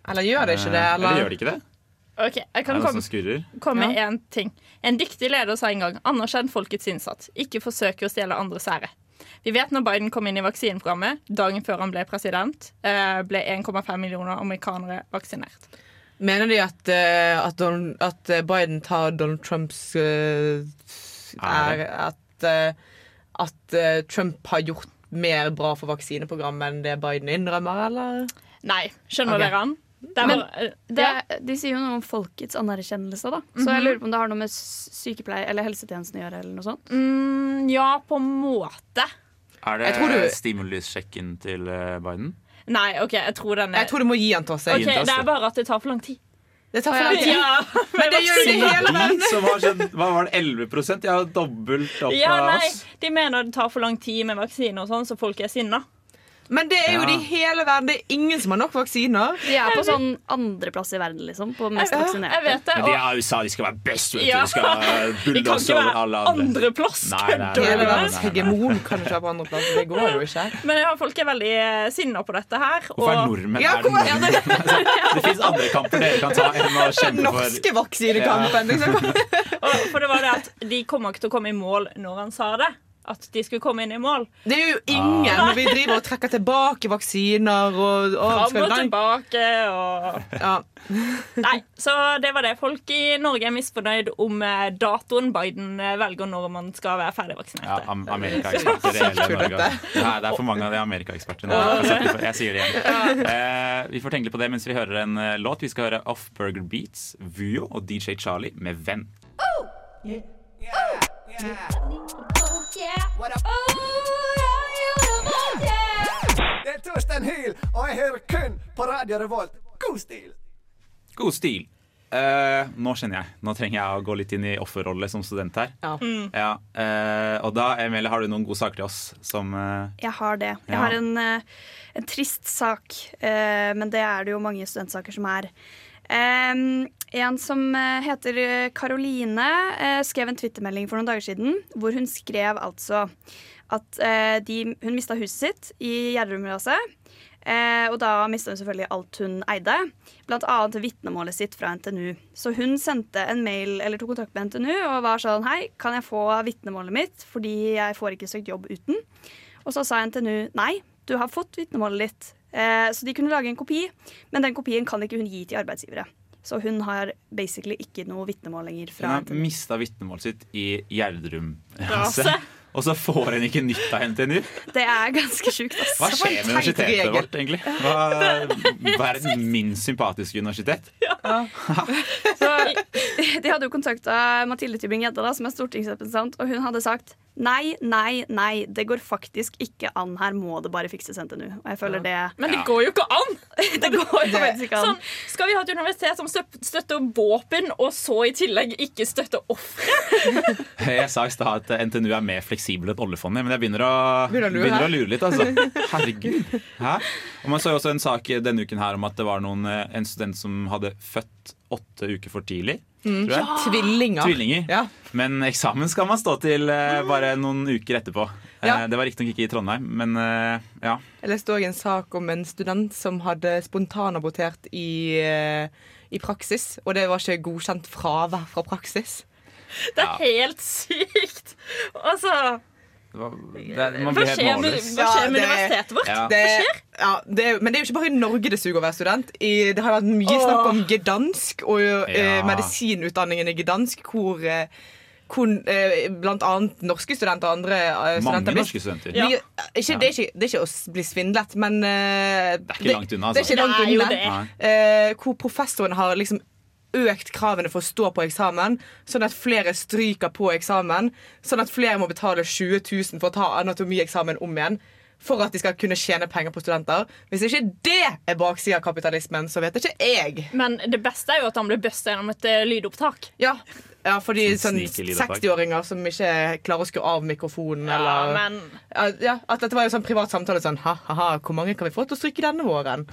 Eller gjør det ikke det? Eh, Eller, Eller gjør det ikke det? Ok, jeg kan komme, komme med én ting. En dyktig leder sa en gang 'anerkjenn folkets innsats'. Ikke forsøke å stjele andres ære. Vi vet når Biden kom inn i vaksineprogrammet, dagen før han ble president, eh, ble 1,5 millioner amerikanere vaksinert. Mener de at, eh, at, Donald, at eh, Biden tar Donald Trumps uh, ære? At, at Trump har gjort mer bra for vaksineprogrammet enn det Biden innrømmer, eller? Nei. Skjønner okay. dere han? Det er Men bare, eh, det, de sier jo noe om folkets anerkjennelse, da. Så jeg lurer på om det har noe med sykepleie eller helsetjenesten å gjøre, eller noe sånt. Mm, ja, på en måte. Er det du- stimulussjekken til eh, Biden? Nei, OK, jeg tror den er Jeg tror du må gi den til oss. Ok, jeg. Gi den til oss, Det er bare at det tar for lang tid. Det tar for lang tid. Ja, Men det gjør det hele verden. De som har hva var det, 11% Jeg har dobbelt opp Ja, av oss. De mener det tar for lang tid med vaksine og sånn, så folk er sinna. Men det er jo Ja. det i hele verden. Det er ingen som har nok vaksiner. De er på sånn andreplass i verden, liksom. På mest Jeg vaksinerte. vet det. Men de er USA, de skal være best, vet du. De skal ikke over alle andre. andreplass. Kødder du? hegemon kan ikke være på andreplass. Det går jo ikke. Men ja, folk er veldig eh, sinna på dette her. Hvorfor er nordmenn Ja, er det nordmenn? Det fins andre kamper dere kan ta enn å kjempe for norske vaksinekampen, liksom. For det var det at de kommer ikke til å komme i mål når han sa det. At de skulle komme inn i mål. Det er jo ingen når vi driver og trekker tilbake vaksiner og, og Fram og tilbake og ja. Nei, så det var det. Folk i Norge er misfornøyd om eh, datoen Biden eh, velger når man skal være ferdig vaksinert. ja, am Amerikaeksperter i hele Norge. Nei, det er for mange av de amerikaekspertene. Jeg, jeg sier det igjen. Eh, vi får tenke litt på det mens vi hører en eh, låt. Vi skal høre Off Burger Beats, Vuo og DJ Charlie med Venn. Det er Torstein Hyl, og jeg hører kun på Radio Revolt. God stil! God stil. Eh, nå kjenner jeg. Nå trenger jeg å gå litt inn i offerrolle som student her. Ja. Ja, eh, og da, Emilie, har du noen gode saker til oss som eh, Jeg har det. Jeg Ja. har en, eh, en trist sak, eh, men det er det jo mange studentsaker som er. Em, en som eh, heter Karoline, eh, skrev en twittermelding for noen dager siden hvor hun skrev altså at eh, de, hun mista huset sitt i Gjerdrumraset. Eh, og da mista hun selvfølgelig alt hun eide, bl.a. vitnemålet sitt fra NTNU. Så hun sendte en mail eller tok kontakt med NTNU og var sånn Hei, kan jeg få vitnemålet mitt, fordi jeg får ikke søkt jobb uten. Og så sa NTNU nei, du har fått vitnemålet ditt. Eh, så de kunne lage en kopi, men den kopien kan ikke hun gi til arbeidsgivere. Så hun har basically ikke noe vitnemål lenger Hun har mista vitnemålet sitt i Gjerdrum. Og så får hun ikke nytt av NTNU. Det er ganske sjukt. Hva skjer med universitetet vårt, egentlig? Hva, verdens minst sympatiske universitet? Så, de hadde jo kontakta Mathilde Tybring-Gjedde, som er stortingsrepresentant, og hun hadde sagt nei, nei, nei, det går faktisk ikke an. Her må det bare fikses NTNU. Og jeg føler det Men det går jo ikke an! Det går jo ikke an. Sånn, skal vi ha et universitet som støtter våpen, og så i tillegg ikke støtter ofre? Jeg sa i stad at NTNU er mer fleksibel enn oljefondet, men jeg begynner å, Begynner å lure, litt. altså. Herregud. Hæ? Og Man så jo også en sak denne uken her om at det var noen, eh, en student som hadde født åtte uker for tidlig. Mm. tror jeg. Tvillinger. Tvillinger. Ja. Men eksamen skal man stå til eh, bare noen uker etterpå. Eh, Ja. Det var riktignok ikke i Trondheim, men eh, ja. Jeg leste òg en sak om en student som hadde spontanabortert i, eh, i praksis, og det var ikke godkjent fravær fra praksis. Det er helt sykt! Altså Det det, man blir helt skjer med- målløs. hva skjer med universitetet vårt? Ja. Det, ja, det, men det er jo ikke bare i Norge det suger å være student. I, det har vært mye snakk om gedansk og eh, medisinutdanningen i gedansk, hvor, eh, hvor eh, blant annet norske studenter og andre eh, Mange studenter blir- norske studenter. Ja. ikke, det, er ikke, det er ikke å bli svindlet, men eh, Det er ikke langt unna, Det er altså. ikke langt Det er jo unna. det. Eh, hvor professoren har liksom økt kravene for å stå på eksamen, sånn at flere stryker på eksamen. Sånn at flere må betale 20 000 for å ta anatomieksamen om igjen. For at de skal kunne tjene penger på studenter. Hvis ikke det er baksida av kapitalismen, så vet ikke jeg. Men det beste er jo at han ble busta gjennom et eh, lydopptak. Ja, ja for de sånn 60-åringer som ikke klarer å skru av mikrofonen, Ja, eller men- ja, ja, At dette var jo sånn privat samtale sånn ha-ha, hvor mange kan vi få til å stryke denne våren?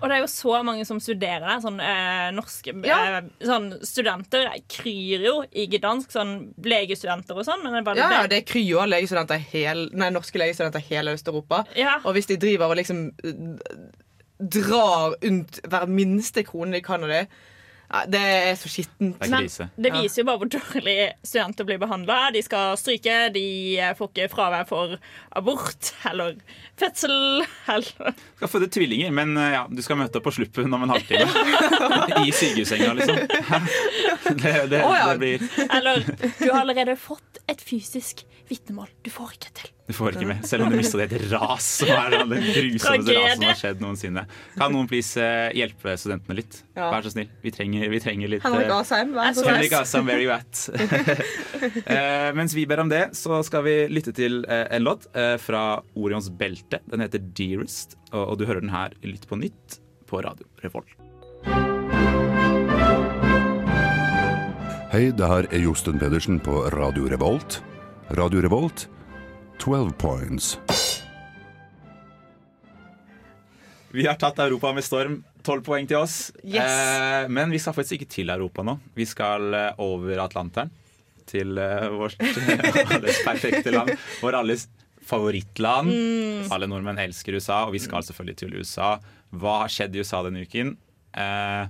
Og det er jo så mange som studerer der. Sånn, eh, norske eh, sånn, studenter kryr jo i Gdansk. Sånn legestudenter og sånn. Men det er bare Ja, ja, det. det kryr jo av legestudenter hel, nei, norske legestudenter i hele Øst-Europa. Og hvis de driver og liksom eh, drar rundt hver minste krone de kan av det, det er så skittent. Men det viser jo bare hvor dårlig studenter blir behandla. De skal stryke, de får ikke fravær for abort eller fødsel eller Skal føde tvillinger, men eh, ja, du skal møte opp på sluppen om en halvtime. I sykehussenga, liksom. Det, det, det blir Eller du har allerede fått et fysisk vitnemål. Du får ikke til. Du får ikke med, selv om du mista det i et ras. Som er det grusomste raset som har skjedd noensinne. Kan noen please eh, hjelpe studentene litt? Ja. Vær så snill. Vi trenger, vi trenger litt Henrik eh, Asheim, vær så Henrik snill. Asheim, where you at? Eh, mens vi ber om det, så skal vi lytte til en låt fra Orions belte. Den heter Dearest, og, og du hører den her litt på nytt på Radio Revolt. Hei, det her er Josten Pedersen på Radio Revolt. Radio Revolt, 12 points. Vi har tatt Europa med storm. Tolv poeng til oss. Yes. Eh, men vi skal faktisk ikke til Europa nå. Vi skal eh, over Atlanteren. Til eh, vårt alles perfekte land. Vår alles favorittland. Mm. Alle nordmenn elsker USA, og vi skal selvfølgelig til USA. Hva har skjedd i USA denne uken? Eh,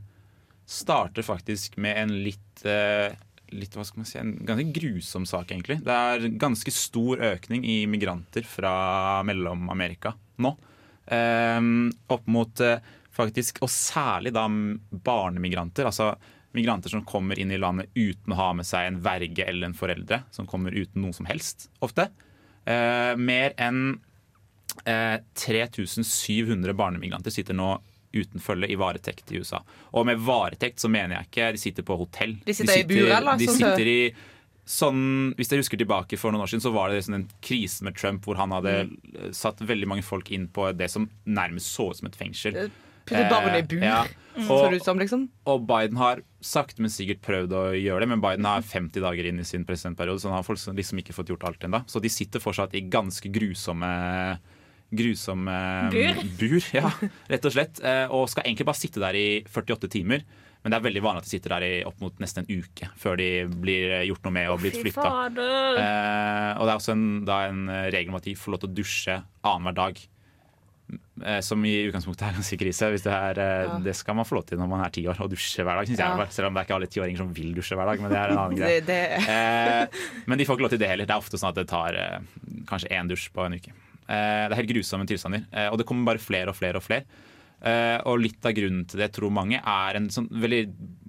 starter faktisk med en litt eh, Litt, hva skal man si, En ganske grusom sak, egentlig. Det er ganske stor økning i migranter fra Mellom-Amerika nå. Um, opp mot eh, faktisk, og særlig da barnemigranter. Altså migranter som kommer inn i landet uten å ha med seg en verge eller en foreldre. Som kommer uten noe som helst, ofte. Uh, mer enn uh, 3700 barnemigranter sitter nå uten følge i varetekt i USA. Og med varetekt så mener jeg ikke de sitter på hotell. De sitter i bur, eller? De Sånn sitter i sånn, Hvis dere husker tilbake for noen år siden, så var det sånn en krise med Trump hvor han hadde mm. satt veldig mange folk inn på det som nærmest så ut som et fengsel. Puttet barn i bur, Eh, ja. så det ut som, liksom. Og Biden har sakte, men sikkert prøvd å gjøre det, men Biden har 50 dager inn i sin presidentperiode, så han har folk liksom ikke fått gjort alt ennå. Så de sitter fortsatt i ganske grusomme Grusomme Bur. bur ja, rett og slett. Eh, Og skal egentlig bare sitte der i 48 timer. Men det er veldig vanlig at de sitter der i opp mot nesten en uke før de blir gjort noe med og blitt flytta. Eh, og det er også en, da en regel om at de får lov til å dusje annenhver dag. Eh, som i utgangspunktet er ganske krise. Det, er, eh, Ja. det skal man få lov til når man er ti år, å dusje hver dag. Ja. jeg, selv om det er ikke alle tiåringer som vil dusje hver dag. Men det er en annen greie. Det, det, Eh, men de får ikke lov til det heller. Det er ofte sånn at det tar eh, kanskje én dusj på en uke. Eh, det er helt grusomme tilstander. Eh, og det kommer bare flere og flere og flere. Eh, og litt av grunnen til det, tror mange, er en sånn veldig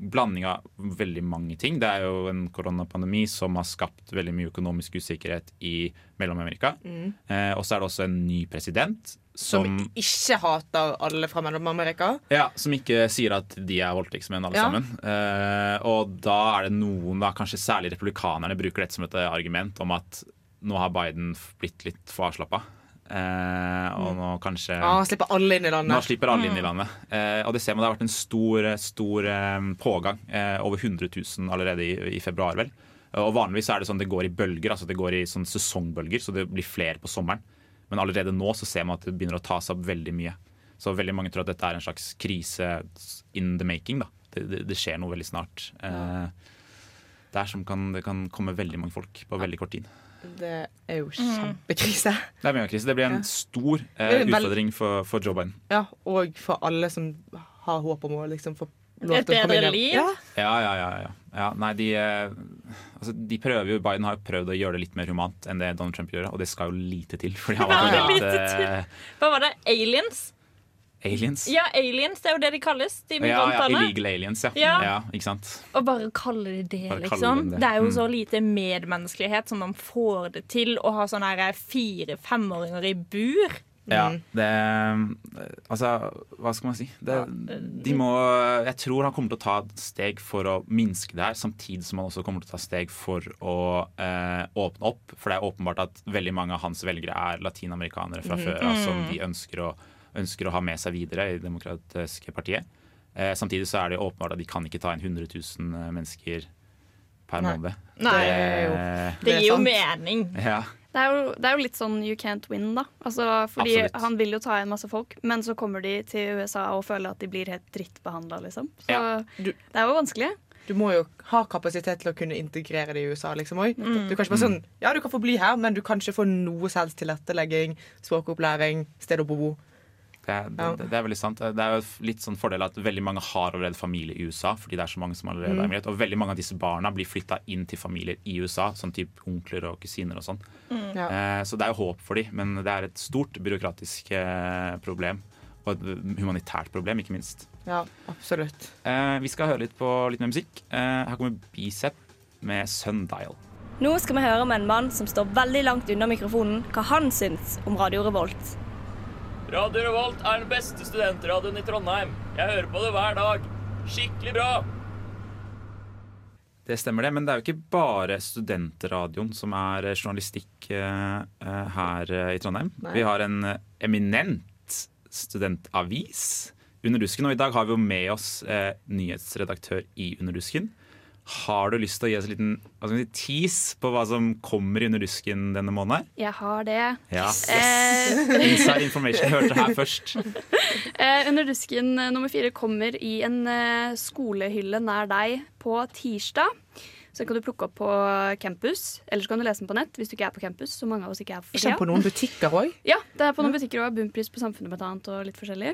blanding av veldig mange ting. Det er jo en koronapandemi som har skapt veldig mye økonomisk usikkerhet i Mellom-Amerika. Mm. Og så er det også en ny president som som ikke hater alle fra Mellom-Amerika. ja, Som ikke sier at de er voldtektsmenn, alle Ja. sammen. Eh, og da er det noen, da, kanskje særlig republikanerne, bruker dette som et argument om at nå har Biden blitt litt for avslappa. Eh, og nå kanskje ah, slipper alle inn i landet. Nå slipper alle inn i Mm. landet. Eh, og det ser man det har vært en stor, stor eh, pågang. Eh, over 100 000 allerede i, i februar, vel. Og vanligvis er det sånn det går i bølger, altså det går i sånn sesongbølger, så det blir flere på sommeren. Men allerede nå så ser man at det begynner å ta seg opp veldig mye. Så veldig mange tror at dette er en slags krise in the making. da. Det, det, det skjer noe veldig snart. Eh, der som kan, det kan komme veldig mange folk på veldig kort tid. Det er jo Mm. kjempekrise. Det er megakrise. Det blir en stor eh, utfordring for, for Joe Biden. Ja, og for alle som har håp om å liksom få lov til å komme inn. inn bedre liv. Ja. Ja, ja, ja, ja. Ja, nei, de, eh, altså, de prøver jo, Biden har jo prøvd å gjøre det litt mer humant enn det Donald Trump gjør, og det skal jo lite til. Fordi han var Ja, lite til. eh, Hva var det? Aliens? Aliens. Ja, aliens, det er jo det de kalles. De ja, ja, illegal aliens, ja. Ja. ja. Ikke sant. Og bare kalle det det, Bare liksom. det. Det er jo Mm. så lite medmenneskelighet som man får det til å ha sånne fire-femåringer i bur. Ja, Mm. det Altså, hva skal man si? Det, de må Jeg tror han kommer til å ta et steg for å minske det her, samtidig som han også kommer til å ta steg for å eh, åpne opp. For det er åpenbart at veldig mange av hans velgere er latinamerikanere fra mm. før av, som Mm. de ønsker å, ønsker å ha med seg videre i Det demokratiske partiet. Eh, samtidig så er det åpenbart at de kan ikke ta inn 100 000 mennesker per Nei. måned. Nei, Det- Det gir jo mening. Ja. Det er, jo, det er jo litt sånn you can't win, da. Altså, fordi Absolutt. han vil jo ta inn masse folk, men så kommer de til USA og føler at de blir helt drittbehandla, liksom. Så det er jo vanskelig. Du må jo ha kapasitet til å kunne integrere det i USA. liksom også. Mm. Du kan ikke bare sånn, ja, du kan få bli her, men du kan ikke få noe som helst tilrettelegging, språkopplæring, sted å bo. Det er, ja. det er veldig sant. Det er jo litt sånn fordel at veldig mange har allerede familie i USA. fordi det er så mange som allerede Mm. er emigrert, Og veldig mange av disse barna blir flytta inn til familier i USA, sånn type onkler og kusiner og sånn. Mm. Ja. Eh, så det er jo håp for dem, men det er et stort byråkratisk eh, problem. Og et humanitært problem, ikke minst. Ja, absolutt. Eh, vi skal høre litt på litt mer musikk. Eh, her kommer Bicep med Sundial. Nå skal vi høre med en mann som står veldig langt unna mikrofonen, hva han syns om Radio Revolt. Radio Revolt er den beste studentradioen i Trondheim. Jeg hører på det hver dag. Skikkelig bra! Det stemmer det, men det er jo ikke bare studentradioen som er eh, journalistikk eh, eh, her i Trondheim. Nei. Vi har en eminent studentavis, Underdusken, og i dag har vi jo med oss nyhetsredaktør i Underdusken. Har du lyst til å gi oss en liten hva skal si, tease på hva som kommer under rusken denne måneden? Jeg har det. Ja. Eh, Inside information hørte her først. Eh, under dusken eh, nummer fire kommer i en eh, skolehylle nær deg på tirsdag. Så den kan du plukke opp på campus, eller så kan du lese den på nett hvis du ikke er på campus. så mange av oss ikke er for Ikke på noen butikker òg? Ja, det er på noen butikker òg. Bunnpris på Samfunnet blant annet, og litt forskjellig.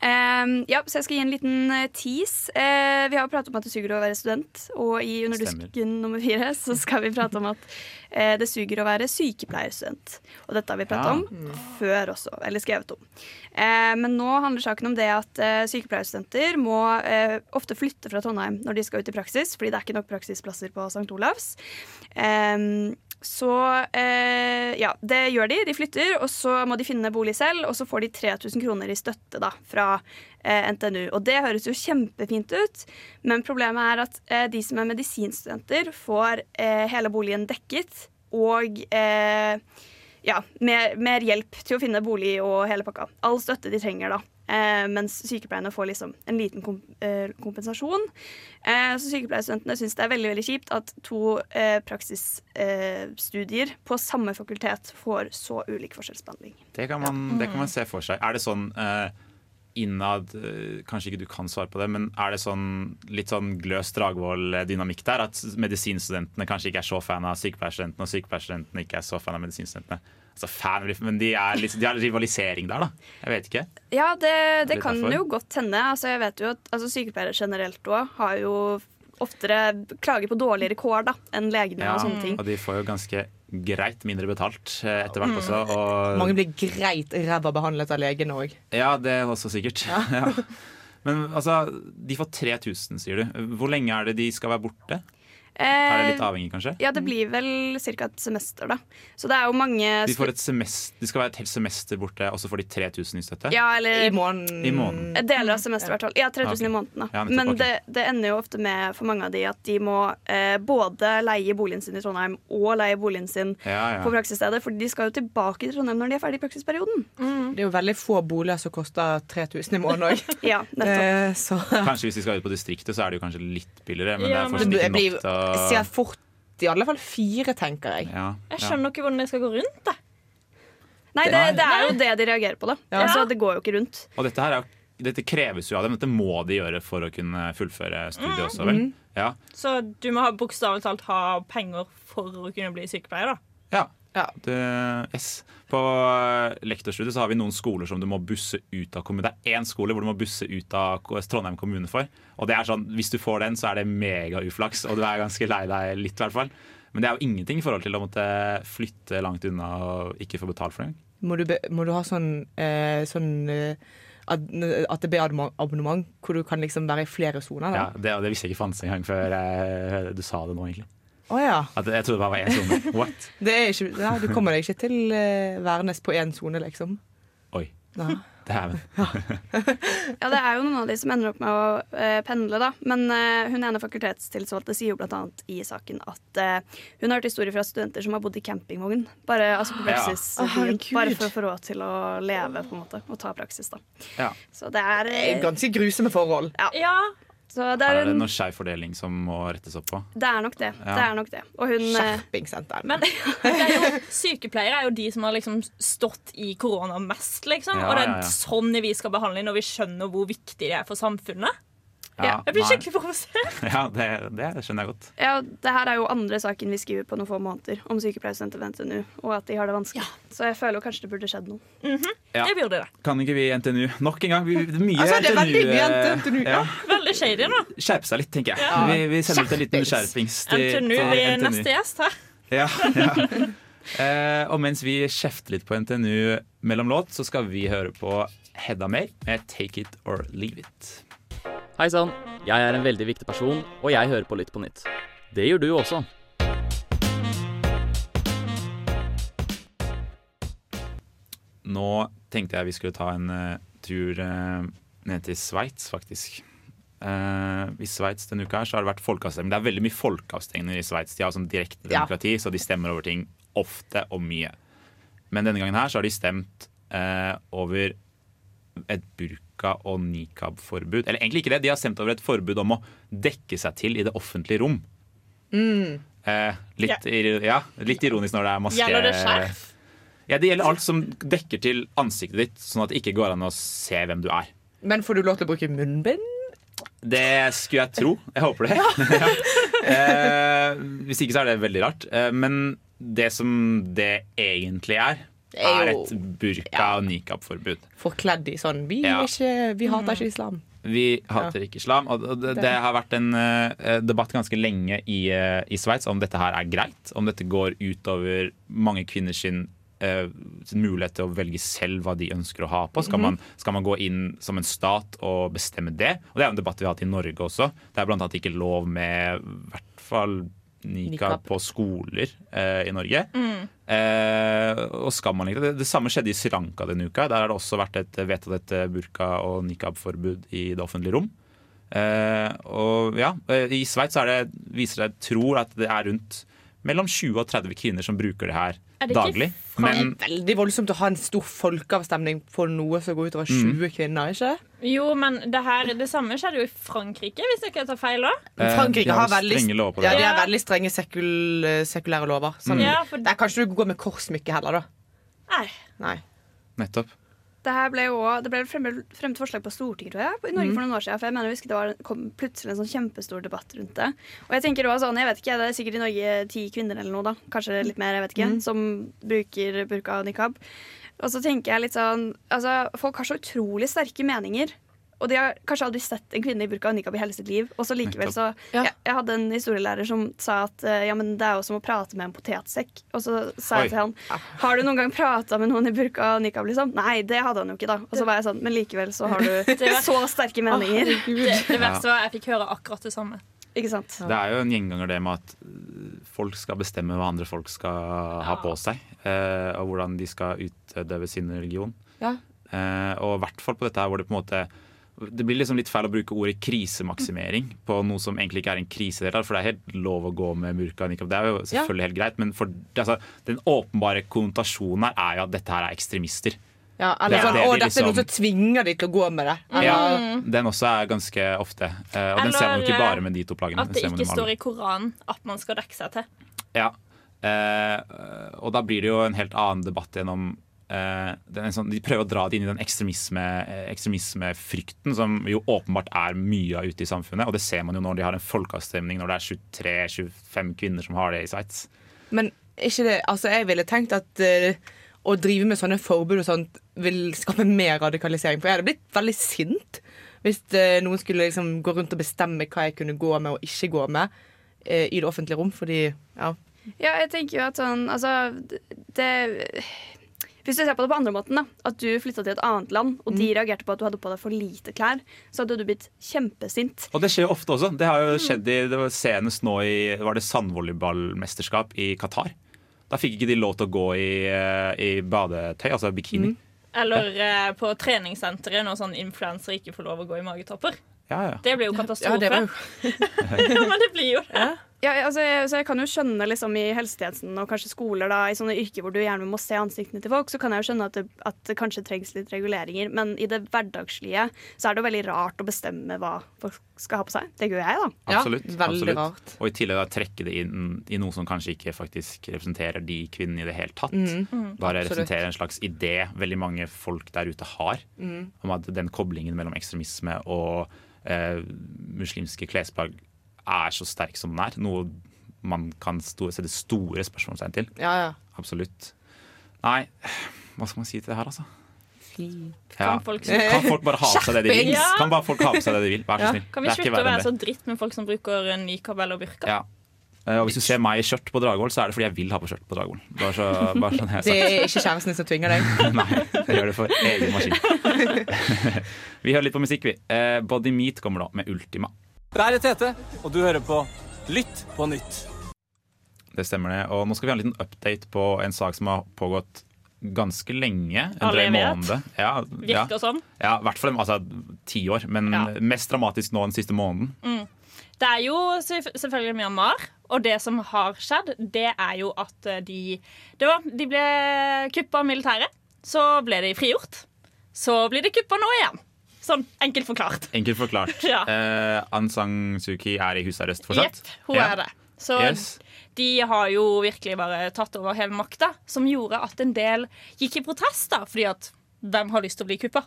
Eh, ja, så jeg skal gi en liten eh, tease. Uh, vi har pratet om at det suger å være student, og i Underdusken nummer fire så skal vi prate om at uh, det suger å være sykepleierstudent. Og dette har vi pratet Ja. om før også, eller skrevet om. Uh, men nå handler saken om det at sykepleierstudenter må ofte flytte fra Trondheim når de skal ut i praksis, fordi det er ikke nok praksisplasser på St. Olavs. Eh, så eh, ja, det gjør de. De flytter, og så må de finne bolig selv, og så får de 3000 kroner i støtte da, fra eh, NTNU. Og det høres jo kjempefint ut, men problemet er at eh, de som er medisinstudenter, får eh, hele boligen dekket, og eh, ja, mer, mer hjelp til å finne bolig og hele pakka. All støtte de trenger, da. Eh, mens sykepleierne får liksom en liten komp eh, kompensasjon. Eh, så sykepleierstudentene syns det er veldig veldig kjipt at to eh, praksisstudier på samme fakultet får så ulik forskjellsbehandling. Det kan man, det kan man se for seg. Er det sånn eh, innad eh, Kanskje ikke du kan svare på det, men er det sånn litt sånn Gløs Dragvoll-dynamikk der? At medisinstudentene kanskje ikke er så fan av sykepleierstudentene, og sykepleierstudentene ikke er så fan av medisinstudentene? Altså fan, Men de, er liksom, de har rivalisering der, da. Jeg vet ikke. Ja, det, det kan derfor. jo godt hende. Altså, jeg vet jo at altså, Sykepleiere generelt òg har jo oftere klager på dårligere kår da, enn legene Ja, og sånne ting. og de får jo ganske greit mindre betalt eh, etter hvert Mm. også. Og Mange blir greit ræva behandlet av legene òg. Ja, det er også sikkert. Ja. Men altså, de får 3000, sier du. Hvor lenge er det de skal være borte? Er det litt Eh, avhengig, kanskje? Ja, det blir vel ca. et semester, da. Så det er jo mange De, får et semester, de skal være et helt semester borte, og så får de 3000 i støtte? Ja, eller I måneden. I måneden. Deler av semesteret, i hvert fall. Ja, 3000 Ja, ok. i måneden. Da. Ja, Men det, det ender jo ofte med for mange av de at de må eh, både leie boligen sin i Trondheim og leie boligen sin Ja, ja. på praksisstedet, for de skal jo tilbake til Trondheim når de er ferdig i praksisperioden. Det er jo veldig få boliger som koster 3000 i måneden òg. Ja, nettopp. så Kanskje hvis de skal ut på distriktet, så er det jo kanskje litt billigere, men Ja, det er fortsatt ikke nok til å sikkert fort i alle fall fire, tenker jeg. ja, Jeg ja. skjønner ikke hvordan det skal gå rundt. Da. Nei, det, det er jo det de reagerer på, da. Ja. Altså, det går jo ikke rundt. Og dette, her er, dette kreves jo av dem. Dette må de gjøre for å kunne fullføre studiet også, vel? Mhm. Ja. Så du må ha bokstavelig talt ha penger for å kunne bli sykepleier, da. ja. Det, yes. På eh, lektorstudiet så har vi noen skoler som du må busse ut av kommunen. Det er én skole hvor du må busse ut av Trondheim kommune for. Og det er sånn, Hvis du får den, så er det megauflaks, og du er ganske lei deg litt. i hvert fall. Men det er jo ingenting i forhold til å måtte flytte langt unna og ikke få betalt for det. Må du, be, må du ha sånn, eh, sånn eh, det blir abonnement hvor du kan liksom være i flere soner? Ja, det, det visste jeg ikke fantes engang før eh, du sa det nå, egentlig. Å ja. At jeg trodde det bare var én sone. What? Det er ikke, ja, du kommer deg ikke til uh, Værnes på én sone, liksom. Oi. Nei. Dæven. Ja, det er jo noen av de som ender opp med å uh, pendle, da. Men uh, hun ene fakultetstillitsvalgte sier jo blant annet i saken at uh, hun har hørt historier fra studenter som har bodd i campingvogn. Bare altså på praksis. ja. oh, bare for å få råd til å leve, på en måte. Og ta praksis, da. Ja. Så det er er Ganske grusomme forhold. Ja. Så det Her er, er det en, noe skeiv fordeling som må rettes opp på. det er nok det. Ja. Det er nok det. Og hun eh, Men er jo, sykepleiere er jo de som har liksom stått i korona mest, liksom. Ja, og det er ja, ja. sånn vi skal behandle når vi skjønner hvor viktig de er for samfunnet. Ja, Jeg blir nei. skikkelig provosert. Ja, det, det skjønner jeg godt. Ja, det her er jo andre saken vi skriver på noen få måneder om sykepleierstudenter ved NTNU, og at de har det vanskelig. Så jeg føler jo kanskje det burde skjedd noe. Ja. Det burde det. Kan ikke vi i NTNU nok en gang? Vi, det er mye Altså, det er veldig mye NTNU, ja. Veldig shady nå. Skjerpe seg litt, tenker jeg. Ja. Vi, vi sender ut en liten skjerpings til, NTNU vi blir NTNU. neste gjest her. Ja, ja. Eh, og mens vi kjefter litt på NTNU mellom låt, så skal vi høre på Hedda Mer med 'Take It or Leave It'. Hei sann, jeg er en veldig viktig person, og jeg hører på Lytt på nytt. Det gjør du også. Nå tenkte jeg vi skulle ta en uh, tur uh, ned til Sveits, faktisk. Uh, I Sveits denne uka så har det vært folkeavstemning. Det er veldig mye folkeavstemninger i Sveits. De har sånn direkte Ja. demokrati, så de stemmer over ting ofte og mye. Men denne gangen her så har de stemt eh, over et burka- og nikab-forbud. Eller egentlig ikke det, de har stemt over et forbud om å dekke seg til i det offentlige rom. Mm. Eh, litt, ir- ja, litt ironisk når det er maske... Gjelder det skjerf? Ja, Det gjelder alt som dekker til ansiktet ditt, sånn at det ikke går an å se hvem du er. Men får du lov til å bruke munnbind? Det skulle jeg tro. Jeg håper det. ja. eh, hvis ikke så er det veldig rart. Eh, men det som det egentlig er, Det er er et burka- og nikab-forbud. Forkledd i sånn Vi, Ja. ikke, vi hater ikke islam. Vi hater ikke islam. Og det, det har vært en uh, debatt ganske lenge i, uh, i Sveits om dette her er greit. Om dette går utover mange kvinners sin, eh, sin mulighet til å velge selv hva de ønsker å ha på. Skal, Mhm. man, skal man gå inn som en stat og bestemme det? Og Det er en debatt vi har hatt i Norge også. Det er blant annet ikke lov med i hvert fall nikab på skoler eh, i Norge. Mm. Eh, og skal man ikke det? Det samme skjedde i Sri Lanka denne uka. Der har det også vært et vedtatt et eh, burka- og nikab-forbud i det offentlige rom. Eh, og ja, eh, I Sveits er viser det tror at det er rundt mellom 20 og 30 kvinner som bruker det her Er det ikke daglig. Det er veldig voldsomt å ha en stor folkeavstemning på noe som går utover Mm. 20 kvinner, ikke? Jo, men det, her, det samme skjedde jo i Frankrike, hvis jeg ikke tar feil. da. Eh, Frankrike har veldig, strenge lover på ja, de har veldig strenge sekul, sekulære lover. Sånn, Mm. Ja, Der kan ikke du gå med korsmykke heller, da. Nei. Nei. nettopp. Det her ble jo det ble fremmet forslag på Stortinget tror jeg, i Norge mm. for noen år siden. For jeg mener jeg husker det var, kom plutselig en sånn kjempestor debatt rundt det. Og jeg tenker også sånn, jeg vet ikke, Det er sikkert i Norge ti kvinner eller noe, da, kanskje litt mer, jeg vet ikke, mm. som bruker burka og nikab. Og så tenker jeg litt sånn altså, Folk har så utrolig sterke meninger. Og de har kanskje aldri sett en kvinne i burka og nikab i hele sitt liv. Og så likevel så jeg, jeg hadde en historielærer som sa at eh, ja, men det er jo som å prate med en potetsekk. Og så sa Oi. jeg til han Har du noen gang prata med noen i burka og nikab, liksom? Nei, det hadde han jo ikke, da. Og så var jeg sånn, men likevel så har du så sterke meninger. Det, det verste var jeg fikk høre akkurat det samme. Ikke sant? Det er jo en gjenganger det med at øh, folk skal bestemme hva andre folk skal ha på seg. eh, og hvordan de skal utøve sin religion. Ja. Eh, og i hvert fall på dette her hvor det på en måte det blir liksom litt feil å bruke ordet krisemaksimering på noe som egentlig ikke er en krise. det For det er helt lov å gå med burka og nikab. Det er jo selvfølgelig helt greit, men for, altså, den åpenbare konnotasjonen her er jo at dette her er ekstremister. Ja, eller Det er sånn, det å, de dette er noe liksom- som tvinger de til å gå med det. Ja, Den også er ganske ofte. eh, og den ser man jo ikke bare med de to plaggene. At det ikke står i Koranen at man skal dekke seg til. Ja. Eh, og da blir det jo en helt annen debatt gjennom sånn, De prøver å dra det inn i den ekstremisme, eh, ekstremismefrykten som jo åpenbart er mye av ute i samfunnet. Og det ser man jo når de har en folkeavstemning når det er 23-25 kvinner som har det i Sveits. Men ikke det Altså, jeg ville tenkt at uh, å drive med sånne forbud og sånt vil skape mer radikalisering. For jeg hadde blitt veldig sint hvis uh, noen skulle liksom gå rundt og bestemme hva jeg kunne gå med og ikke gå med uh, i det offentlige rom, fordi ja. Ja, jeg tenker jo at sånn Altså, det Hvis du ser på det på andre måten, da at du flytta til et annet land, og de reagerte på at du hadde på deg for lite klær, så hadde du blitt kjempesint. Og det skjer jo ofte også. Det har jo skjedd i, det var senest nå i var det sandvolleyballmesterskap i Qatar. Da fikk ikke de lov til å gå i, eh, i badetøy, altså bikini. Eller eh, på treningssenteret når sånn influensere ikke får lov å gå i magetopper. Ja, ja. Det blir jo katastrofe. Ja, det jo men det blir jo det. Ja, altså, jeg, så jeg kan jo skjønne liksom, i helsetjenesten og kanskje skoler, da, i sånne yrker hvor du gjerne må se ansiktene til folk, så kan jeg jo skjønne at det, at det kanskje trengs litt reguleringer. Men i det hverdagslige så er det jo veldig rart å bestemme hva folk skal ha på seg. Det gjør jeg, da. Absolutt. absolutt. Og i tillegg da trekke det inn i noe som kanskje ikke faktisk representerer de kvinnene i det hele tatt. Mm. Mm, Bare absolutt. representerer en slags idé veldig mange folk der ute har, Mm. om at den koblingen mellom ekstremisme og eh, muslimske klesplagg er så sterk som den er. Noe man kan sto sette store spørsmålstegn til. Ja, ja. Absolutt. Nei, hva skal man si til det her, altså? Kan Ja. folk- kan folk bare ha på seg det de vil? Ja. Kan bare folk ha på seg det de vil? Vær så Ja. snill. Kan vi slutte å være så dritt med folk som bruker nikab eller burka? Ja. Eh, Og hvis du ser meg i skjørt på Dragvoll, så er det fordi jeg vil ha på skjørt på Dragvoll. Bare så, bare sånn Det er ikke kjæresten din som tvinger deg. Nei, jeg gjør det for egen maskin. vi hører litt på musikk, vi. Eh, Body Meat kommer da med Ultima. Det er Tete, og du hører på Lytt på nytt. Det stemmer det. Og nå skal vi ha en liten update på en sak som har pågått ganske lenge. En Alle drøy måned. Ja, ja. Virker sånn. Ja, i hvert fall altså, ti år. Men Ja. mest dramatisk nå den siste måneden. Mm. Det er jo selvfølgelig Myanmar, og det som har skjedd, det er jo at eh, de det var, De ble kuppa av militæret, så ble de frigjort. Så blir de kuppa nå igjen. Sånn enkelt forklart. Enkelt forklart. Ja. eh, Aung San Suu Kyi er i husarrest fortsatt. Jepp, hun Ja. er det. Så Yes. de har jo virkelig bare tatt over hele makta, som gjorde at en del gikk i protest, da, fordi at hvem har lyst til å bli kuppa?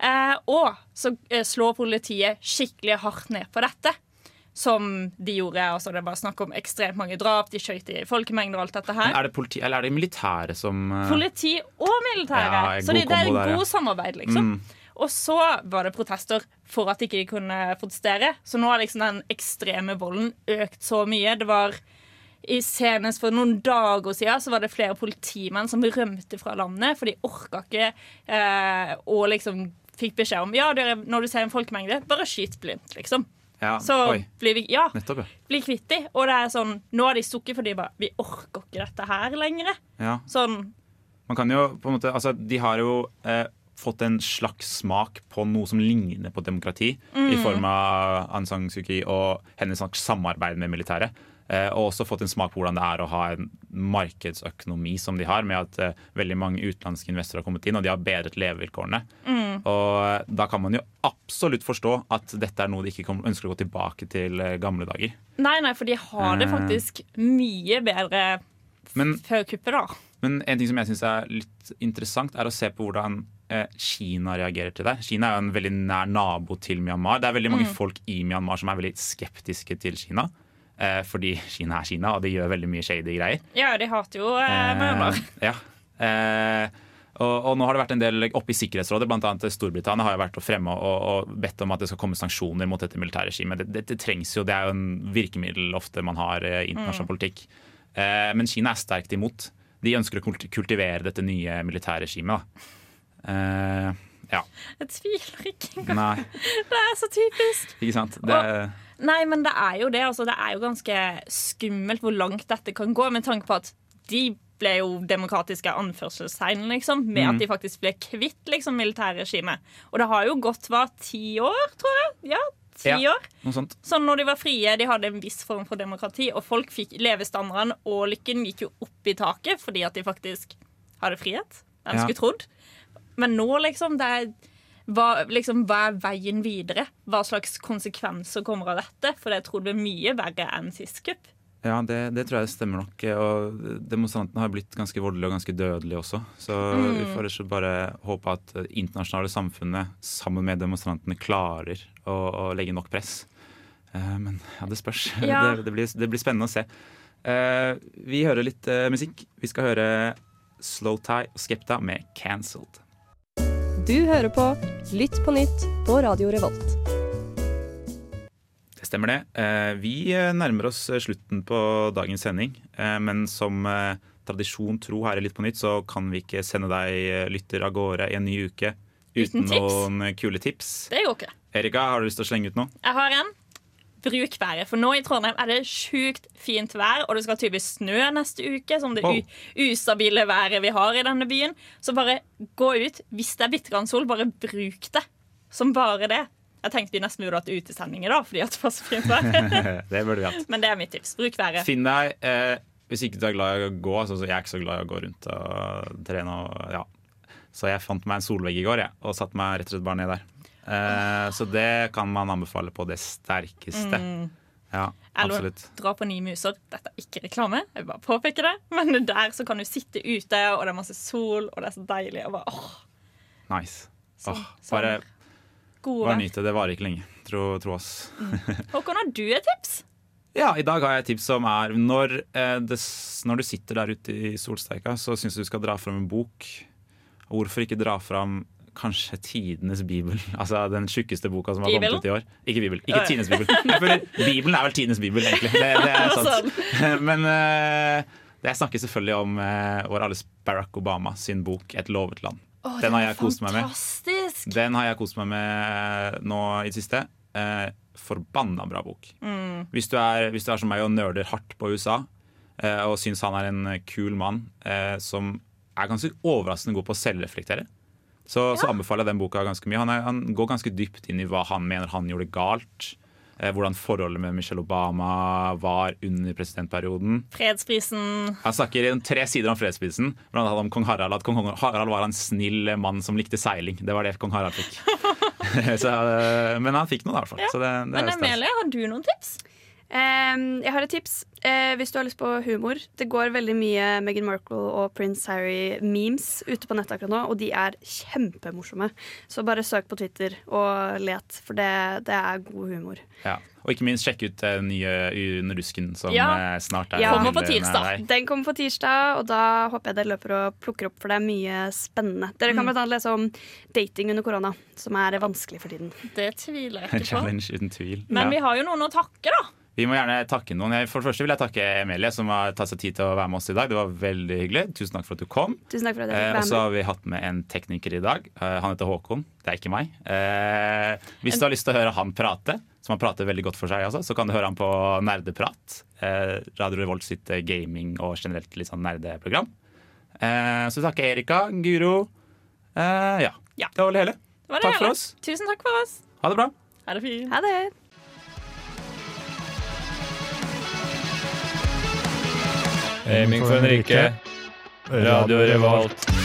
Eh, og så eh, slår politiet skikkelig hardt ned på dette. Som de gjorde. altså Det bare snakk om ekstremt mange drap, de skjøt i folkemengder og alt dette Men her. er det politi, eller er det militære som eh, Politi og militære. Ja, så det, det er en et god samarbeid, liksom. Mm. Og så var det protester for at ikke de kunne protestere. Så nå har liksom den ekstreme volden økt så mye. Det var i Senest for noen dager siden så var det flere politimenn som rømte fra landet, for de orka ikke eh, og liksom fikk beskjed om ja, dere, når du ser en folkemengde, bare skyt blindt, liksom. Ja, Så oi. blir vi Ja, Nettopp, ja. bli kvitt de. Og det er sånn, nå har de stukket fordi de bare Vi orker ikke dette her lenger. ja. Sånn Man kan jo på en måte Altså, de har jo eh, fått en slags smak på noe som ligner på demokrati, Mm. i form av Aung San Suu Kyi og hennes slags samarbeid med militæret. Eh, og også fått en smak på hvordan det er å ha en markedsøkonomi som de har, med at eh, veldig mange utenlandske investorer har kommet inn, og de har bedret levevilkårene. Mm. Og eh, da kan man jo absolutt forstå at dette er noe de ikke ønsker å gå tilbake til gamle dager. Nei, nei, for de har det faktisk mye bedre Men før kuppet, da. Men en ting som jeg syns er litt interessant, er å se på hvordan Kina reagerer til det. Kina er jo en veldig nær nabo til Myanmar. Det er veldig mange Mm. folk i Myanmar som er veldig skeptiske til Kina. Eh, fordi Kina er Kina, og de gjør veldig mye shady greier. Ja, de hater jo eh, Myanmar. ja. Eh, og, og nå har det vært en del oppe i Sikkerhetsrådet, bl.a. Storbritannia har jo vært å fremme og, og bedt om at det skal komme sanksjoner mot dette militærregimet. Det, det, det trengs jo, det er jo en virkemiddel ofte man har i internasjonal Mm. politikk. Eh, men Kina er sterkt imot. De ønsker å kultivere dette nye militærregimet. Eh, ja. Jeg tviler ikke engang. Nei, Det er så typisk. ikke sant. Det, Nei, men det er jo det. Altså, det er jo ganske skummelt hvor langt dette kan gå, med tanke på at de ble jo demokratiske anførselstegn, liksom, med Mm. at de faktisk ble kvitt liksom, militærregimet. Og det har jo gått hva, ti år, tror jeg? Ja, ti Ja, år. noe sånt. Så når de var frie, de hadde en viss form for demokrati, og folk fikk levestandarden og lykken gikk jo opp i taket fordi at de faktisk hadde frihet. Ja. skulle trodd. Men nå, liksom, det er hva, liksom, hva er veien videre? Hva slags konsekvenser kommer av dette? For jeg tror det blir mye verre enn sist kupp. Ja, det, det tror jeg stemmer nok. Og demonstrantene har blitt ganske voldelige og ganske dødelige også. Så Mm. vi får ikke bare håpe at det internasjonale samfunnet sammen med demonstrantene klarer å, å legge nok press. Uh, Men ja, det spørs. Ja. Det, det, blir, det blir spennende å se. Uh, vi hører litt uh, musikk. Vi skal høre Slow Tie og Skepta med 'Cancelled'. Du hører på Lytt på nytt på Radio Revolt. Det stemmer det. Eh, Vi eh, nærmer oss eh, slutten på dagens sending. eh, Men som tradisjon tro her i Lytt på nytt, så kan vi ikke sende deg lytter av gårde i en ny uke uten Uten noen kule tips. Det går ikke. Erika, har du lyst til å slenge ut noe? Jeg har en. Bruk været. For nå i Trondheim er det sjukt fint vær, og det skal tydeligvis snø neste uke, som det wow. ustabile været vi har i denne byen. Så bare gå ut. Hvis det er bitte grann sol, bare bruk det. Som bare det. Jeg tenkte vi nesten burde hatt utesendinger, da, fordi at det var så fint vær. det burde vi hatt. Men det er mitt tips. Bruk været. Finn deg eh, Hvis ikke du er glad i å gå, så, så jeg er ikke så glad i å gå rundt og trene. Og, ja. Så jeg fant meg en solvegg i går jeg, og satte meg rett og slett bare ned der. Eh, så det kan man anbefale på det sterkeste. Mm. Ja, Eller dra på Ni muser. Dette er ikke reklame, jeg vil bare påpeker det. Men der så kan du sitte ute, og det er masse sol, og det er så deilig. Og bare, åh, Nice. Så, Åh, bare bare nyt det. Det varer ikke lenge. Tro, tro oss. Håkon, har du et tips? Ja, I dag har jeg et tips som er når, eh, det, når du sitter der ute i solsteika, så syns jeg du skal dra fram en bok. Hvorfor ikke dra fram kanskje tidenes bibel? Altså den tjukkeste boka som har kommet ut i år. Ikke bibel, ikke tidenes bibel. Føler Bibelen er vel tidenes bibel, egentlig. Det, det er sant. Men uh, jeg snakker selvfølgelig om uh, vår alles Barack Obama sin bok 'Et lovet land'. Oh, Den den har jeg kost meg med. fantastisk! Den har jeg kost meg med nå i det siste. Uh, forbanna bra bok. Mm. Hvis, du er, hvis du er som meg og nerder hardt på USA, eh, og syns han er en eh, kul mann eh, som er ganske overraskende god på å selvreflektere, så, så anbefaler jeg den boka ganske mye. Han, er, han går ganske dypt inn i hva han mener han gjorde galt. Eh, hvordan forholdet med Michelle Obama var under presidentperioden. Fredsprisen. Han snakker i tre sider om fredsprisen. Blant annet om kong Harald. At kong Harald var en snill mann som likte seiling. Det var det kong Harald fikk. så, eh, men han fikk noe, i hvert fall. Ja. Det, det Men er har du noen tips? Um, jeg har et tips. Eh, hvis du har lyst på humor. Det går veldig mye Meghan Markle og Prince Harry-memes ute på nettet akkurat nå, og de er kjempemorsomme. Så bare søk på Twitter og let, for det, det er god humor. Ja. Og ikke minst sjekk ut den nye Under rusken som Ja. eh, snart er Ja. Kommer på tirsdag. Den kommer på tirsdag, og da håper jeg dere løper og plukker opp, for det er mye spennende. Dere kan Mm. bl.a. lese om dating under korona, som er vanskelig for tiden. Det tviler jeg ikke på. challenge uten tvil. Men Ja. vi har jo noen å takke, da. Vi må gjerne takke noen. For det første vil jeg takke Emilie, som har tatt seg tid til å være med oss i dag. Det var veldig hyggelig. Tusen takk for at du kom. Tusen takk for at jeg fikk Eh, være og så har vi hatt med en tekniker i dag. Eh, han heter Håkon. Det er ikke meg. Eh, hvis du har lyst til å høre han prate, som han prater veldig godt for seg, altså, så kan du høre han på Nerdeprat. Eh, Radio Revolt sitt gaming og generelt litt sånn nerdeprogram. Så så takker jeg Erika, Guro. Eh, ja. Det var vel hele. Det var det Takk for oss. Tusen takk for oss. Ha det bra. Ha det fint. Ha det. Aiming for en rike. Radio Revolt.